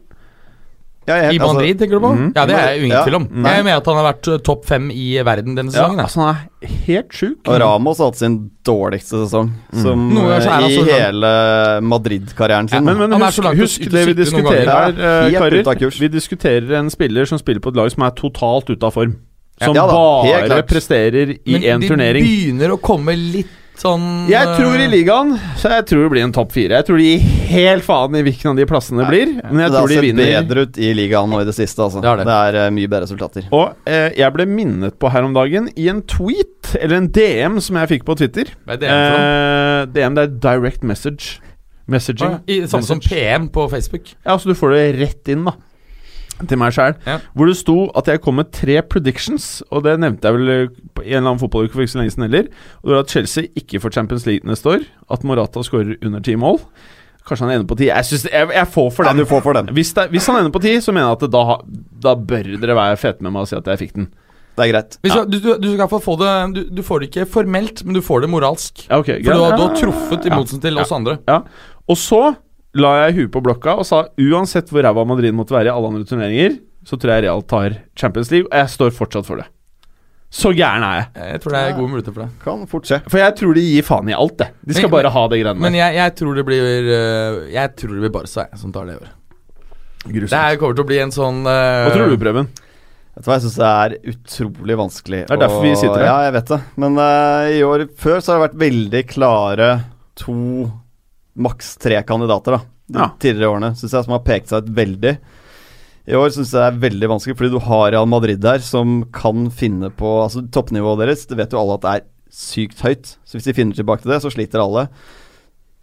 Ja, jeg I Madrid, altså, Madrid, tenker du på? Mm, Ja, det er jo ingen Ja, tvil om. nei. Jeg mener at han har vært uh, topp fem i verden denne sesongen. Ja, altså, han er helt sjuk. Og Ramos har hatt sin dårligste sesong som Noe eh, så er han i hele Madrid-karrieren sin. Men, men husk, langt husk det vi diskuterer her, Ja, eh, karer. av kurs. Vi diskuterer en spiller som spiller på et lag som er totalt ute av form. Som Ja da, bare presterer i Men de begynner å komme litt sånn Jeg tror i ligaen Så jeg tror det blir en topp fire. Jeg tror de gir helt faen i hvilken av de plassene det blir. Men jeg det har tror de sett bedre ut i ligaen nå i det siste, altså. Det er, det. er eh, mye bedre resultater. Og eh, jeg ble minnet på her om dagen i en tweet, eller en DM, som jeg fikk på Twitter. Hva er DM? Eh, DM det er direct message. Messaging. Ah, I, samme som PM på Facebook. Ja, så du får det rett inn, da. Til meg sjæl. Ja. Hvor det sto at jeg kom med tre predictions, og det nevnte jeg vel i på en eller annen fotballuke for ikke så lenge siden heller. Og det var at Chelsea ikke får Champions League neste år. At Morata skårer under ti mål. Kanskje han ender på ti. Jeg, synes, jeg, jeg får for Ja, den. du får for den. Hvis, det, hvis han ender på ti, så mener jeg at da, da bør dere være fete med meg og si at jeg fikk den. Det er greit. Hvis Ja. du, du, du få det du, du får det ikke formelt, men du får det moralsk. Ja, okay, For du har, du har truffet, i ja, motsetning til ja. oss andre. Ja. Og så la jeg huet på blokka og sa uansett hvor ræva Madrid måtte være i alle andre turneringer, så tror jeg Real tar Champions League, og jeg står fortsatt for det. Så gæren er jeg. Jeg tror det er gode muligheter for det. Kan fort skje. For jeg tror de gir faen i alt, det. De skal Men- bare ha det greiene Men jeg, jeg tror det blir øh, Jeg tror det blir Barca jeg, som tar det i år. Det her kommer til å bli en sånn uh, Hva tror du, Preben? Vet du hva, jeg syns det er utrolig vanskelig. Det er derfor vi sitter her. Ja, jeg vet det. Men uh, i år før så har det vært veldig klare to, maks tre kandidater, da. De Ja. tidligere årene, syns jeg, som har pekt seg ut veldig. I år syns jeg det er veldig vanskelig, fordi du har Real Madrid der som kan finne på Altså Toppnivået deres, det vet jo alle at det er sykt høyt. Så hvis de finner tilbake til det, så sliter alle.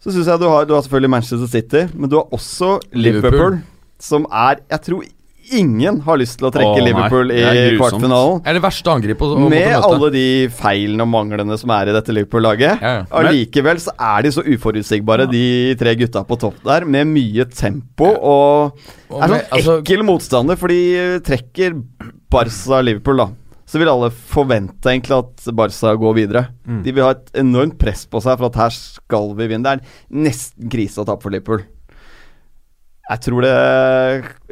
Så syns jeg du har, du har selvfølgelig Manchester City, men du har også Liverpool, Liverpool. som er Jeg tror ingen har lyst til å trekke Åh. Liverpool Det er i kvartfinalen. kvartfinalen. Er det verste angrepet å, å Med alle de feilene og manglene som er i dette Liverpool-laget. Ja, ja. Allikevel så er de så uforutsigbare, de tre gutta på topp der, med mye tempo og Og er sånn altså, ekkel motstander, for de trekker Barca-Liverpool, da. Så vil alle forvente egentlig at Barca går videre. Mm. De vil ha et enormt press på seg for at her skal vi vinne. Det er nesten krise å tape for Liverpool. Jeg tror det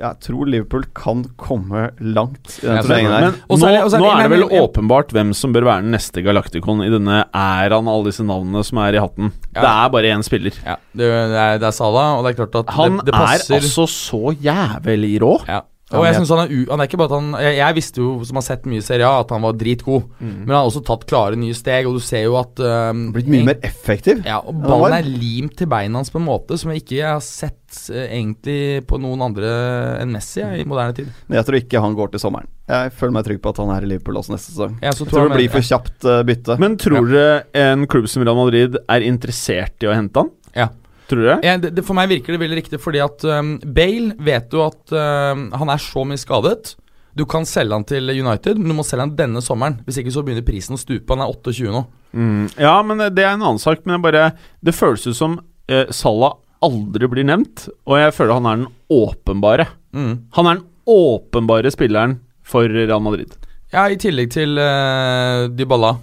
Jeg tror Liverpool kan komme langt i den turneringen her. Men Og nå, nå er det vel åpenbart hvem som bør være den neste Galacticon i denne æraen alle disse navnene som er i hatten. Ja. Det er bare én spiller. ja, det, det, er, det er Salah, og det er klart at Han det, det er altså så jævlig rå. ja. Ja, Og jeg jeg- synes han er u... Han er ikke bare at han Jeg, jeg visste jo, som har sett mye Serie A, at han var dritgod. Mm. Men han har også tatt klare nye steg, og du ser jo at um, Blitt mye mer effektiv. Ja, og ballen er limt til beina hans på en måte som jeg ikke har sett uh, egentlig på noen andre enn Messi ja, i moderne tid. Men jeg tror ikke han går til sommeren. Jeg føler meg trygg på at han er i Liverpool også neste sesong. Jeg, så Jeg tror det blir for kjapt uh, bytte. Men tror dere en klubb som Real Madrid er interessert i å hente han? Ja. Tror dere? Ja, det, det, for meg virker det veldig riktig, fordi at um, Bale vet jo at um, han er så mye skadet. Du kan selge han til United, men du må selge han denne sommeren. Hvis ikke så begynner prisen å stupe. Han er 28 nå. Mm, ja, men det er en annen sak. Men bare Det føles ut som uh, Salah aldri blir nevnt, og jeg føler han er den åpenbare. Mm. Han er den åpenbare spilleren for Real Madrid. Ja, i tillegg til uh, Dybala.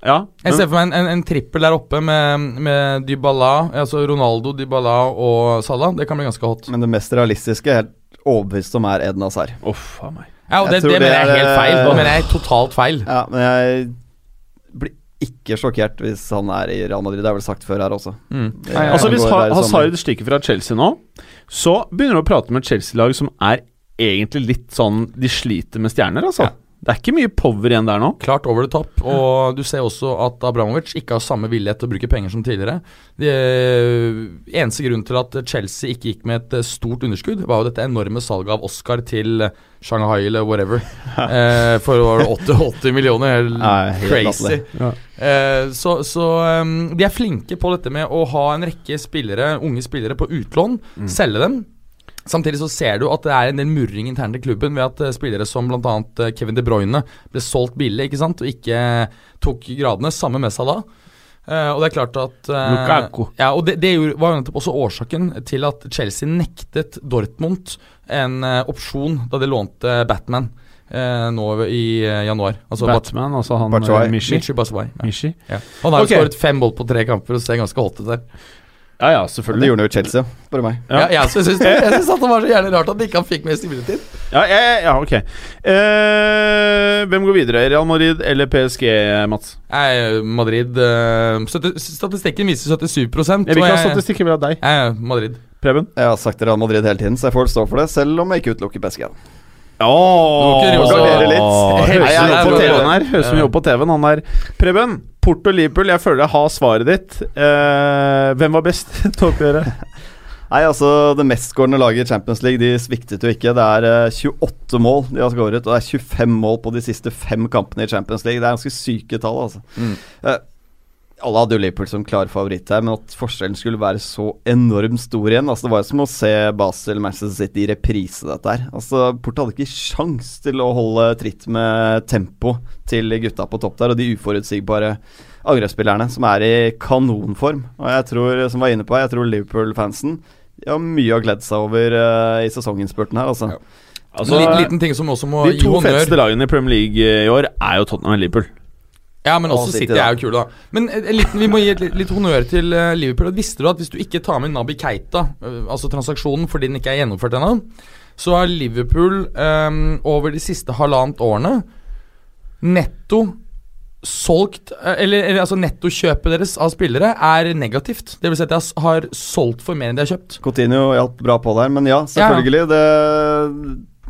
Ja, Jeg ser for meg en, en, en trippel der oppe med, med Dybala, altså Ronaldo, Dybala og Salah. Det kan bli ganske hot. Men det mest realistiske, er helt overbevist om, er Eden Hazard. Uff a meg. Ja, og Jeg det, det mener jeg er helt feil. Det mener jeg er totalt feil. Ja, men jeg blir ikke sjokkert hvis han er i Real Madrid. Det er vel sagt før her også. Mm. Det- Nei, Altså Hvis ha. Hazard stikker fra Chelsea nå, så begynner du å prate med et Chelsea-lag som er egentlig litt sånn De sliter med stjerner, altså. Ja. Det er ikke mye power igjen der nå. Klart over the top. Og du ser også at Abramovic ikke har samme villighet til å bruke penger som tidligere. Det eneste grunnen til at Chelsea ikke gikk med et eh, stort underskudd, var jo dette enorme salget av Oscar til Shanghai eller whatever. eh, for var det 80, 80 millioner. Nei, crazy. Ja. Eh, så så um, de er flinke på dette med å ha en rekke spillere, unge spillere på utlån, selge dem. Samtidig så ser du at det er en del murring internt i klubben ved at eh, spillere som bl.a. Kevin De Bruyne ble solgt billig ikke sant? og ikke tok gradene. Samme med Salah. Uh, og det er klart at uh, Lukaku. Ja, og det, det var jo nettopp også årsaken til at Chelsea nektet Dortmund en uh, opsjon da de lånte Batman eh, nå i eh, januar. Altså Batman, altså han Batshuayi. eh, Mishi. Batshuayi. Ja. Mishi. Ja. Han har jo skåret fem mål på tre kamper og ser ganske hot ut der. Ja, ja, Det selvfølgelig. gjorde han jo i Chelsea, spør du meg. Ja. Ja. jeg syns det, jeg synes at det var så jævlig rart at ikke han fikk mer spilletid. Ja, ja, ja, ja ok. Eh, hvem går videre? Real Madrid eller PSG, Mats? Nei, Madrid eh, Statistikken viser 77 Jeg vil ikke ha statistikken statistikk, jeg vil ha deg. Madrid. Preben? Jeg har sagt Real Madrid hele tiden, så jeg får stå for det, selv om jeg ikke utelukker PSG. Ikke gardere litt. Høres som vi jobber på TV-en. Han der. Preben, Porto Liverpool. Jeg føler jeg har svaret ditt. Eh, hvem var best til oppgjøret? Nei, altså Det mestskårende laget i Champions League De sviktet jo ikke. Det er eh, 28 mål de har skåret, og det er 25 mål på de siste fem kampene i Champions League. Det er ganske syke tall, altså. Mm. Eh, alle hadde jo Liverpool som klar favoritt her, men at forskjellen skulle være så enormt stor igjen altså Det var jo som å se Basel Manchester City i reprise, dette her. Altså Porto hadde ikke sjans til å holde tritt med tempo til gutta på topp der, og de uforutsigbare angrepsspillerne som er i kanonform. Og jeg tror, som var inne på, jeg tror Liverpool-fansen har mye å glede seg over uh, i sesonginnspurten her, altså. Altså, Li- liten ting som også må de to feteste lagene i Premier League i år er jo Tottenham og Liverpool. Ja, men også City, City er jo kule, da. Men en en vi må gi litt, litt honnør til eh, Liverpool. Visste du at hvis du ikke tar med Nabi Keita, eh, altså transaksjonen fordi den ikke er gjennomført ennå, så har Liverpool um, over de siste halvannet årene netto solgt eh, Eller, eller altså nettokjøpet deres av spillere er negativt. Det vil si at de har solgt for mer enn de har kjøpt. Coutinho hjalp bra på der, men ja, selvfølgelig. Det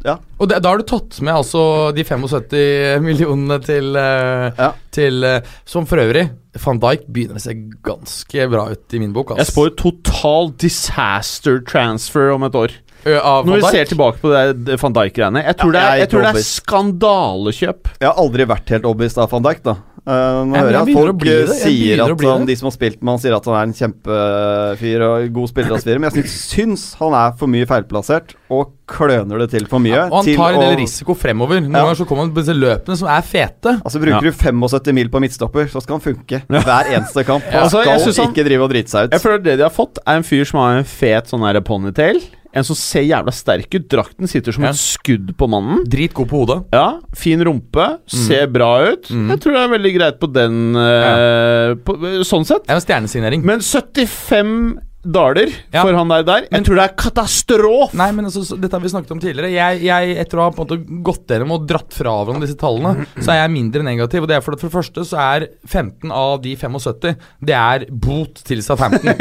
Ja. Og det, da har du tatt med altså de 75 millionene til, eh, Ja. til eh, Som for øvrig Van Dijk begynner å se ganske bra ut i min bok. Jeg ass. spår total disaster transfer om et år. Når vi ser tilbake på det van Dijk-greiene. Jeg tror Ja, det er, jeg tror det er skandalekjøp. Jeg har aldri vært helt overbevist av van Dijk, da. Eh, nå hører jeg at folk bli eh. Jeg sier at han, de som har spilt med han, sier at han er en kjempefyr og god spiller osv., men jeg syns, han er for mye feilplassert og kløner det til for mye. Og han til tar en del å- risiko fremover. Noen Ja. ganger så kommer han på disse løpene som er fete. Altså Bruker du 75 mil på midtstopper, så skal han funke hver eneste kamp. Han Altså, jeg skal synes han- ikke drive og drite seg ut. Jeg føler det de har fått, er en fyr som har en fet sånn her ponytail. En som ser jævla sterk ut. Drakten sitter som Ja. et skudd på mannen. Dritgod på hodet. Ja, Fin rumpe, ser bra ut. Mm. Jeg tror det er veldig greit på den eh, på, Sånn sett. En stjernesignering. Men 75 daler Ja. for han der der. Jeg tror det er katastrofe! Nei, men altså, så, Dette har vi snakket om tidligere. Jeg, jeg Etter å ha på en måte gått gjennom og dratt fra hverandre disse tallene, så er jeg mindre negativ. Og det er for, at for det første så er 15 av de 75 Det er bot til Southampton.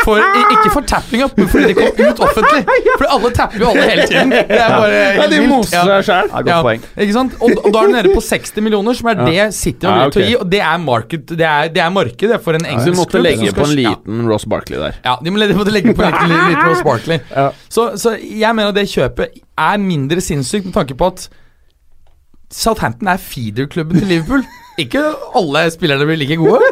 For, for, ikke for tapping opp men fordi det kom ut offentlig. For alle tapper jo alle hele tiden. Det er bare Ja, de moser seg sjæl. Det ja. poeng. Ikke sant? Og, og da er du nede på 60 millioner, som er det City har Ja, til å gi. Og det er marked, Det er, det er marked for en Så engelsk de måtte klubb legge på en liten Ross Barkley der. Ja, de må de måtte legge på litt, litt, litt Ross Ja. Så, så jeg mener det kjøpet er mindre sinnssykt med tanke på at Southampton er feederklubben til Liverpool. Ikke alle spillerne blir like gode.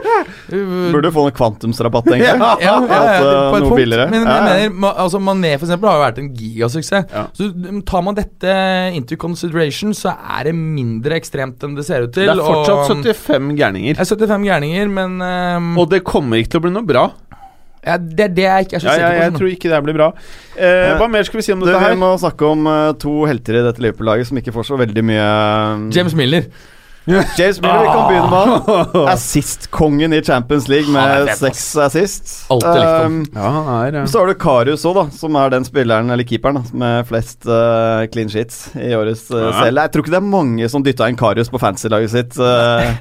Burde få noe kvantumsrabatt, egentlig. ja, ja, ja, At, eh, på et punkt. Men jeg ja. mener, altså Mané for eksempel har jo vært en gigasuksess. Ja. Så mm, tar man dette into consideration, så er det mindre ekstremt enn det ser ut til. Det er fortsatt og, 75 gærninger. Det er 75 gærninger, men um, Og det kommer ikke til å bli noe bra. Ja, Det er det jeg ikke er så Ja, ja, sikker på. jeg tror ikke det blir bra. Eh, hva mer skal vi si om dette dette vi må snakke om eh, to helter i dette Liverpool-laget som ikke får så veldig mye eh, James Miller. James Miller, vi kan begynne med han. Assist-kongen i Champions League med seks assist. Um, Ja, så har du Karius òg, som er den spilleren, eller keeperen, da, med flest uh, clean sheets i årets uh, Ja. CL. Jeg tror ikke det er mange som dytta inn Karius på fantasy-laget sitt. uh,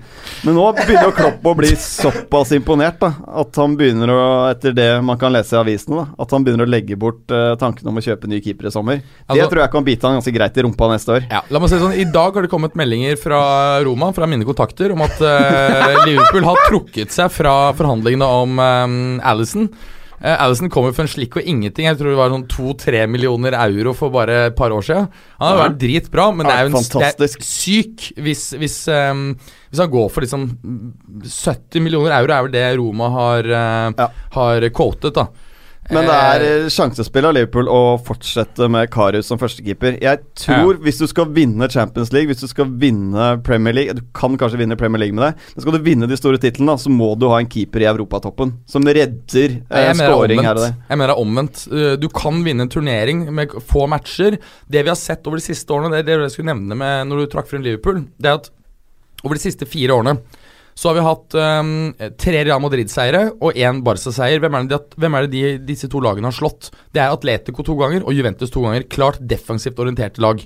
men nå begynner Klopp å bli såpass imponert, da, at han begynner å, etter det man kan lese i avisene, da, at han begynner å legge bort uh, tanken om å kjøpe ny keeper i sommer. det Altså- tror jeg kan bite han ganske greit i rumpa neste år. Ja, la meg si sånn, I dag har det kommet meldinger fra Roma, fra mine kontakter, om at uh, Liverpool har trukket seg fra forhandlingene om um, Alison. Uh, Alison kommer for en slikk og ingenting. Jeg tror det var sånn to-tre millioner euro for bare et par år siden. Han har vært dritbra, men det er jo en, det er syk hvis, hvis, um, hvis han går for liksom 70 millioner euro, er vel det Roma har, uh, Ja. har quotet, da. Men det er Eh, eh, sjansespill av Liverpool å fortsette med Karius som førstekeeper. Jeg tror hvis du skal vinne Champions League, hvis du skal vinne Premier League Du kan kanskje vinne Premier League med det, men skal du vinne de store titlene, så må du ha en keeper i europatoppen som redder eh, scoring her og der. Jeg mener det er omvendt. Uh, Du kan vinne en turnering med få matcher. Det vi har sett over de siste årene, det det jeg skulle nevne med når du trakk frem Liverpool, det er at over de siste fire årene så har vi hatt um, tre Real Madrid-seiere og én Barca-seier. Hvem er det, de, hvem er det de, disse to lagene har slått? Det er Atletico to ganger og Juventus to ganger. Klart defensivt orienterte lag.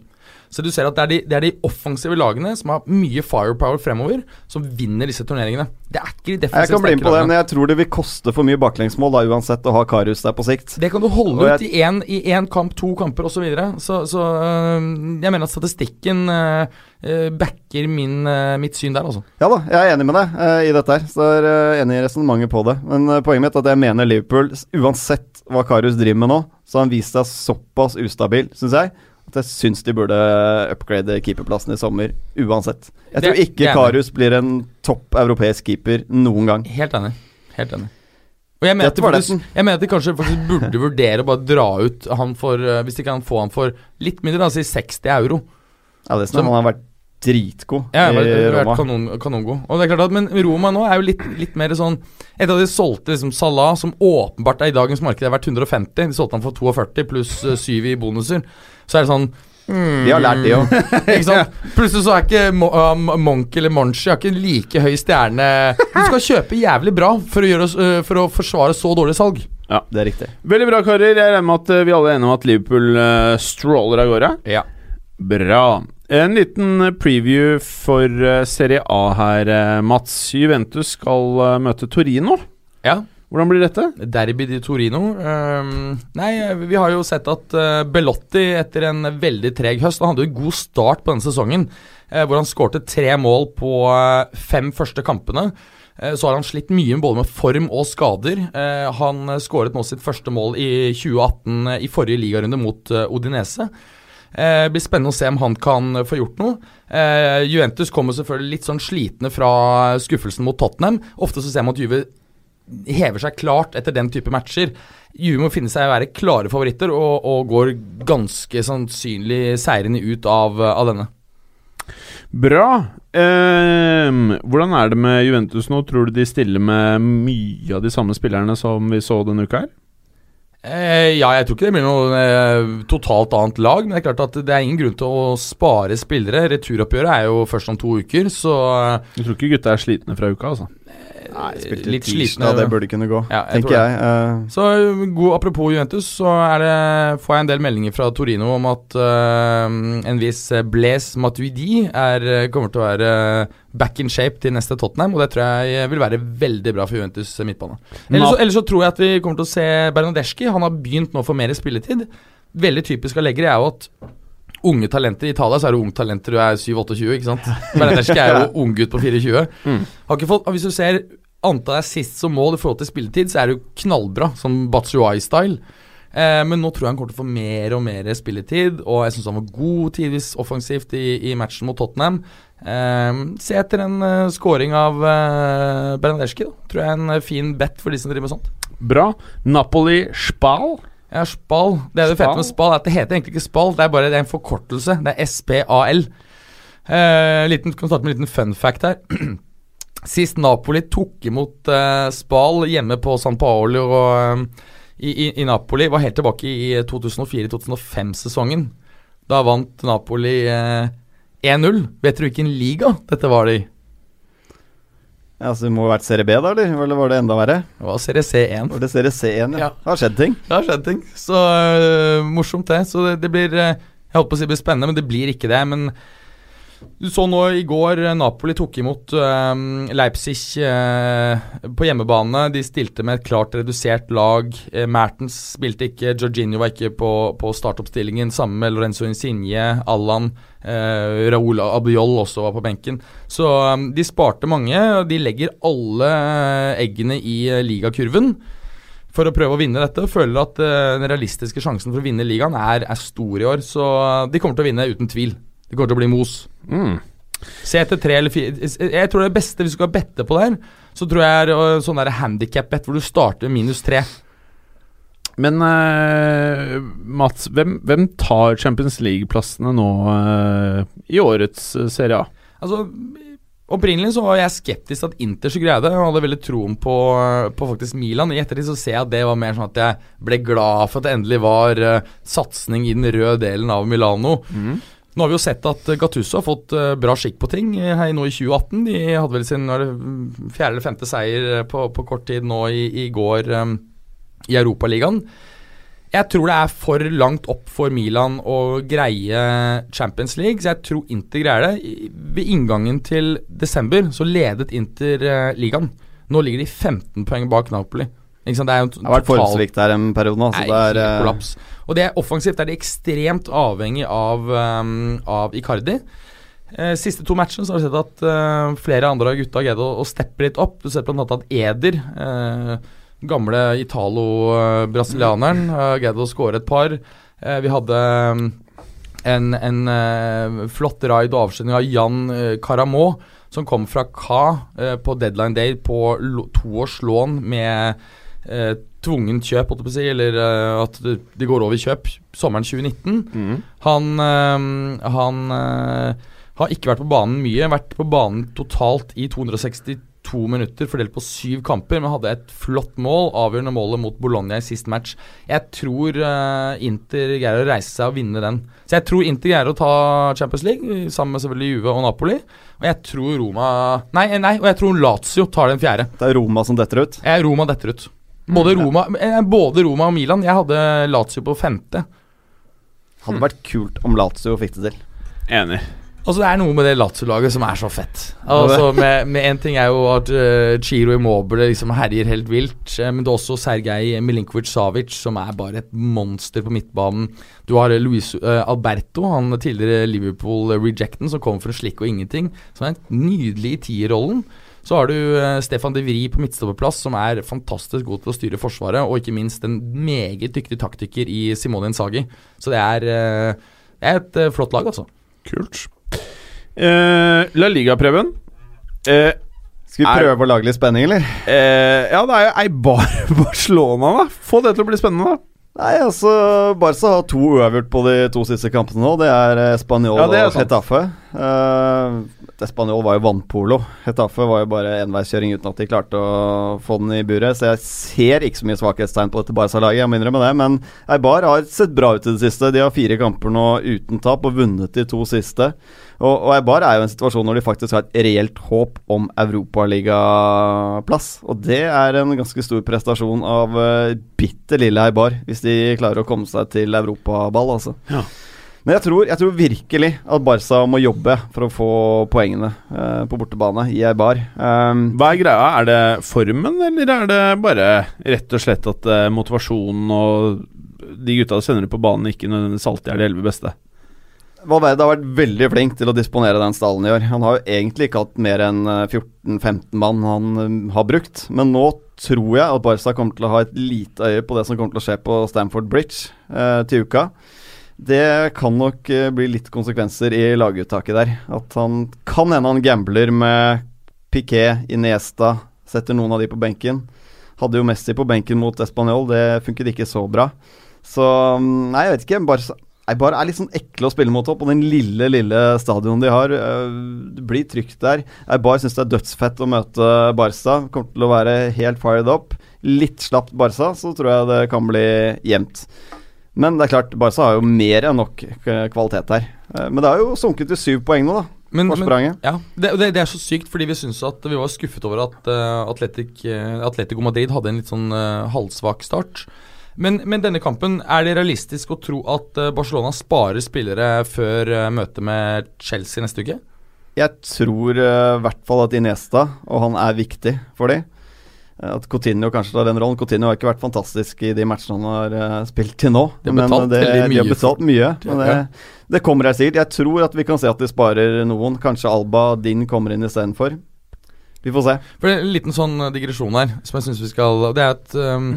Så du ser at det er, de, det er de offensive lagene som har mye firepower fremover, som vinner disse turneringene. Det er ikke de Jeg kan bli med på det, men jeg tror det vil koste for mye baklengsmål da uansett å ha Karius der på sikt. Det kan du holde jeg... ut i én i én kamp, to kamper osv. Så, videre. så Så øh, jeg mener at statistikken øh, øh, backer min, øh, mitt syn der, altså. Ja da, jeg er enig med deg eh, i dette her. Så jeg er eh, enig i resonnementet på det. Men poenget mitt er at jeg mener Liverpool, uansett hva Karius driver med nå, så har han vist seg såpass ustabil, syns jeg, jeg syns de burde upgrade keeperplassen i sommer uansett. Jeg tror ikke det. Karius blir en topp europeisk keeper noen gang. Helt enig. Helt enig. Og jeg mener, faktisk, jeg mener at de kanskje faktisk burde vurdere å bare dra ut han for øh, Hvis de kan få han for litt mindre, da, si 60 euro. Allison, Som- han har vært dritgod Ja, jeg har i vært, vært Roma. kanon, kanongod. Og det er klart at, Men Roma nå er jo litt, litt mer sånn Etter at de solgte liksom Salah, som åpenbart er i dagens marked er verdt 150 De solgte han for 42 pluss øh, 7 i bonuser. Så er det sånn De har lært det òg. Ikke sant? Plutselig så er ikke Mo uh, Monk eller Monchi har ikke en like høy stjerne Du skal kjøpe jævlig bra for å, gjøre, øh, for å forsvare så dårlig salg. Ja, Det er riktig. Veldig bra, karer. Jeg regner med at eh, vi alle er enige om at Liverpool uh, stråler av gårde. Ja. Bra. En liten preview for eh, Serie A her, eh, Mats. Juventus skal eh, møte Torino. ja. Hvordan blir dette? Derby di Torino. Um, nei, vi har jo sett at uh, Belotti etter en veldig treg høst Han hadde jo en god start på denne sesongen, uh, hvor han skårte tre mål på uh, fem første kampene. Så har han slitt mye både med form og skader. Han skåret nå sitt første mål i 2018 eh, i forrige ligarunde mot Odinese. Eh, blir spennende å se om han kan få gjort noe. Eh, Juventus kommer selvfølgelig litt sånn slitne fra skuffelsen mot Tottenham. Ofte så ser man at Juve hever seg klart etter den type matcher. Juve må finne seg å være klare favoritter og, og går ganske sannsynlig seirende ut av, av denne. Bra. Eh, hvordan er det med Juventus nå? Tror du de stiller med mye av de samme spillerne som vi så denne uka her? Eh, ja, jeg tror ikke det blir noe eh, totalt annet lag, men det er klart at det er ingen grunn til å spare spillere. Returoppgjøret er jo først om to uker, så Du tror ikke gutta er slitne fra uka, altså. Nei, spilte litt slitne. det burde kunne gå, Ja, jeg tenker jeg. Uh, Så god, Apropos Juventus, så er det, får jeg en del meldinger fra Torino om at uh, en viss Blaise Matuidi er, kommer til å være back in shape til neste Tottenham, og det tror jeg vil være veldig bra for Juventus midtbane. Ellers så, ellers så tror jeg at vi kommer til å se Bernadeschi. Han har begynt nå for mer spilletid. Veldig typisk av leggere er jo at Unge talenter I Italia så er det unge talenter du er 7-28, ikke sant? Bernadeschi er jo unggutt på 24. Mm. Fått, hvis du ser antall assist som mål i forhold til spilletid, så er jo knallbra, som Batsuai-style. Eh, men nå tror jeg han kommer til å få mer og mer spilletid, og jeg syns han var god tidvis offensivt i, i matchen mot Tottenham. Eh, se etter en uh, scoring av uh, Bernadeschi, da. Tror jeg er en eh, fin bet for de som driver med sånt. Bra. Napoli Spal. Ja, Spal. Det er det fete med Spal? At det heter egentlig ikke Spal, det er bare det er en forkortelse. Det er SPAL. Eh, liten, kan starte med en liten fun fact her. Sist Napoli tok imot eh, Spal hjemme på San Paolo og, eh, i, i, i Napoli, var helt tilbake i 2004-2005-sesongen. Da vant Napoli eh, 1-0. Vet dere hvilken liga dette var det i? Ja, så Det må ha vært Serie B, da, eller? Eller var det enda verre? Det var Serie C1. Var det Serie C1, ja. Ja. Det har skjedd ting. Det har skjedd ting. Så øh, morsomt, det. Så det, det blir øh, Jeg holdt på å si det blir spennende, men det blir ikke det. Men du så nå i går øh, Napoli tok imot øh, Leipzig øh, på hjemmebane. De stilte med et klart redusert lag. Eh, Mertens spilte ikke, Jorginho var ikke på, på startoppstillingen. Sammen med Lorenzo Insigne, Allan. Eh, Raúl Abiol også var på benken. Så um, de sparte mange, og de legger alle eh, eggene i eh, ligakurven for å prøve å vinne dette. Og føler at eh, den realistiske sjansen for å vinne ligaen er, er stor i år. Så eh, de kommer til å vinne uten tvil. Det kommer til å bli mos. Mm. Se etter tre eller fire Jeg tror det beste hvis du skal bette på det her, så tror jeg er øh, sånn der handikap-bet hvor du starter minus tre. Men uh, Mats, hvem, hvem tar Champions League-plassene nå uh, i årets uh, Serie A? Altså, Opprinnelig så var jeg skeptisk til at Inter skulle greie det. Jeg hadde veldig troen på, på faktisk Milan. I ettertid så ser jeg at det var mer sånn at jeg ble glad for at det endelig var uh, satsing i den røde delen av Milano. Nå har vi jo sett at uh, Gattuso har fått uh, bra skikk på ting uh, her nå i 2018. De hadde vel sin fjerde eller femte seier på, på kort tid nå i, i går um, i Europaligaen. Jeg tror det er for langt opp for Milan å greie Champions League, så jeg tror Inter greier det. Ved inngangen til desember så ledet Inter eh, ligaen. Nå ligger de 15 poeng bak Napoli. Det Det har vært formsvikt der en periode nå. Så Nei, det er eh, kollaps. Og det er offensivt er de ekstremt avhengig av, um, av Icardi. Eh, siste to matchene så har vi sett at uh, flere andre av gutta har greid å, å steppe litt opp. Du ser annet at Eder, uh, gamle italo-brasilianeren, har greid å skåre et par. Vi hadde um, en, en flott raid og avslutning av Jan uh, Caramo, som kom fra Ka på deadline day på toårslån med eh, tvungent kjøp, holdt jeg på å si, eller eh, at de går over kjøp sommeren 2019. Han, eh, han eh, har ikke vært på banen mye, vært på banen totalt i 262 minutter fordelt på syv kamper, men hadde et flott mål, avgjørende målet mot Bologna i sist match. Jeg tror eh, Inter greier å reise seg og vinne den. Så jeg tror Inter greier å ta Champions League, sammen med selvfølgelig Juve og Napoli. Og jeg tror Roma Nei, nei, og jeg tror Lazio tar den fjerde. Det er Roma som detter ut. Ja, Roma detter ut. Både Roma, eh, både Roma og Milan. Jeg hadde Lazio på femte. Hadde vært kult om Lazio fikk det til. Enig. Altså Det er noe med det Lazio-laget som er så fett. Altså med, med En ting er jo at uh, Chiro Immobile liksom herjer helt vilt, uh, men det er også Sergej Milinkovic-Savic som er bare et monster på midtbanen. Du har eh, Luis uh, Alberto, han tidligere Liverpool-rejecten, som kommer fra slikk og ingenting. Som er nydelig i tierrollen. Så har du eh, Stefan De Vri på midtstopperplass, som er fantastisk god til å styre forsvaret, og ikke minst en meget dyktig taktiker i Simone Insagi. Så det er, eh, det er et eh, flott lag, altså. Kult. Eh, La Liga-prøven. Eh, Skal vi Er- på å lage litt spenning, eller? eh, ja, det er jo Eibar Barcelona, da. Få det til å bli spennende, da. Nei, altså Barca har to uavgjort på de to siste kampene nå. Det er eh, Spanjol Ja, det er og Hetafe. Uh, Spanjol var jo vannpolo. Hetafe var jo bare enveiskjøring uten at de klarte å få den i buret. Så jeg ser ikke så mye svakhetstegn på dette Barca-laget, jeg må innrømme det. Men Eibar har sett bra ut i det siste. De har fire kamper nå uten tap og vunnet de to siste. Og, og Eibar er jo en situasjon når de faktisk har et reelt håp om europaligaplass. Og det er en ganske stor prestasjon av uh, bitte lille Eibar, hvis de klarer å komme seg til europaball, altså. Ja. Men jeg tror, jeg tror virkelig at Barca må jobbe for å få poengene eh, på bortebane i Eibar. Um, Hva er greia? Er det formen, eller er det bare rett og slett at eh, motivasjonen og de gutta du sender ut på banen, ikke nødvendigvis alltid er de elleve beste? Valverde har vært veldig flink til å disponere den stallen i år. Han har jo egentlig ikke hatt mer enn eh, 14-15 mann han eh, har brukt. Men nå tror jeg at Barca kommer til å ha et lite øye på det som kommer til å skje på Stamford Bridge eh, til uka. Det kan nok eh, bli litt konsekvenser i laguttaket der. At han kan hende han gambler med Piquet, Iniesta, setter noen av de på benken. Hadde jo Messi på benken mot Español, det funket ikke så bra. Så mm, nei, jeg vet ikke. Barca Eibar er litt sånn ekle å spille mot på den lille, lille stadion de har. eh, Det blir trygt der. Eibar syns det er dødsfett å møte Barca. Kommer til å være helt fired up. Litt slapt Barca, så tror jeg det kan bli jevnt. Men det er klart, Barca har jo mer enn nok kvalitet her. Eh, men det har jo sunket til syv poeng nå, da. Men, men, ja, det, det, det er så sykt, fordi vi syns at vi var skuffet over at uh, Atletic, uh, Atletico Madrid hadde en litt sånn uh, halvsvak start. Men, men denne kampen, er det realistisk å tro at uh, Barcelona sparer spillere før uh, møtet med Chelsea neste uke? Jeg tror i i hvert fall at Iniesta, og han er viktig for dem. At Coutinho kanskje tar den rollen. Coutinho har ikke vært fantastisk i de matchene han har eh, spilt til nå. De har men betalt det, mye, de har betalt mye. Men det, det kommer jeg sikkert. Jeg tror at vi kan se at de sparer noen. Kanskje Alba Din kommer inn istedenfor. Vi får se. For En liten sånn eh, digresjon her som jeg synes vi skal Det er at um,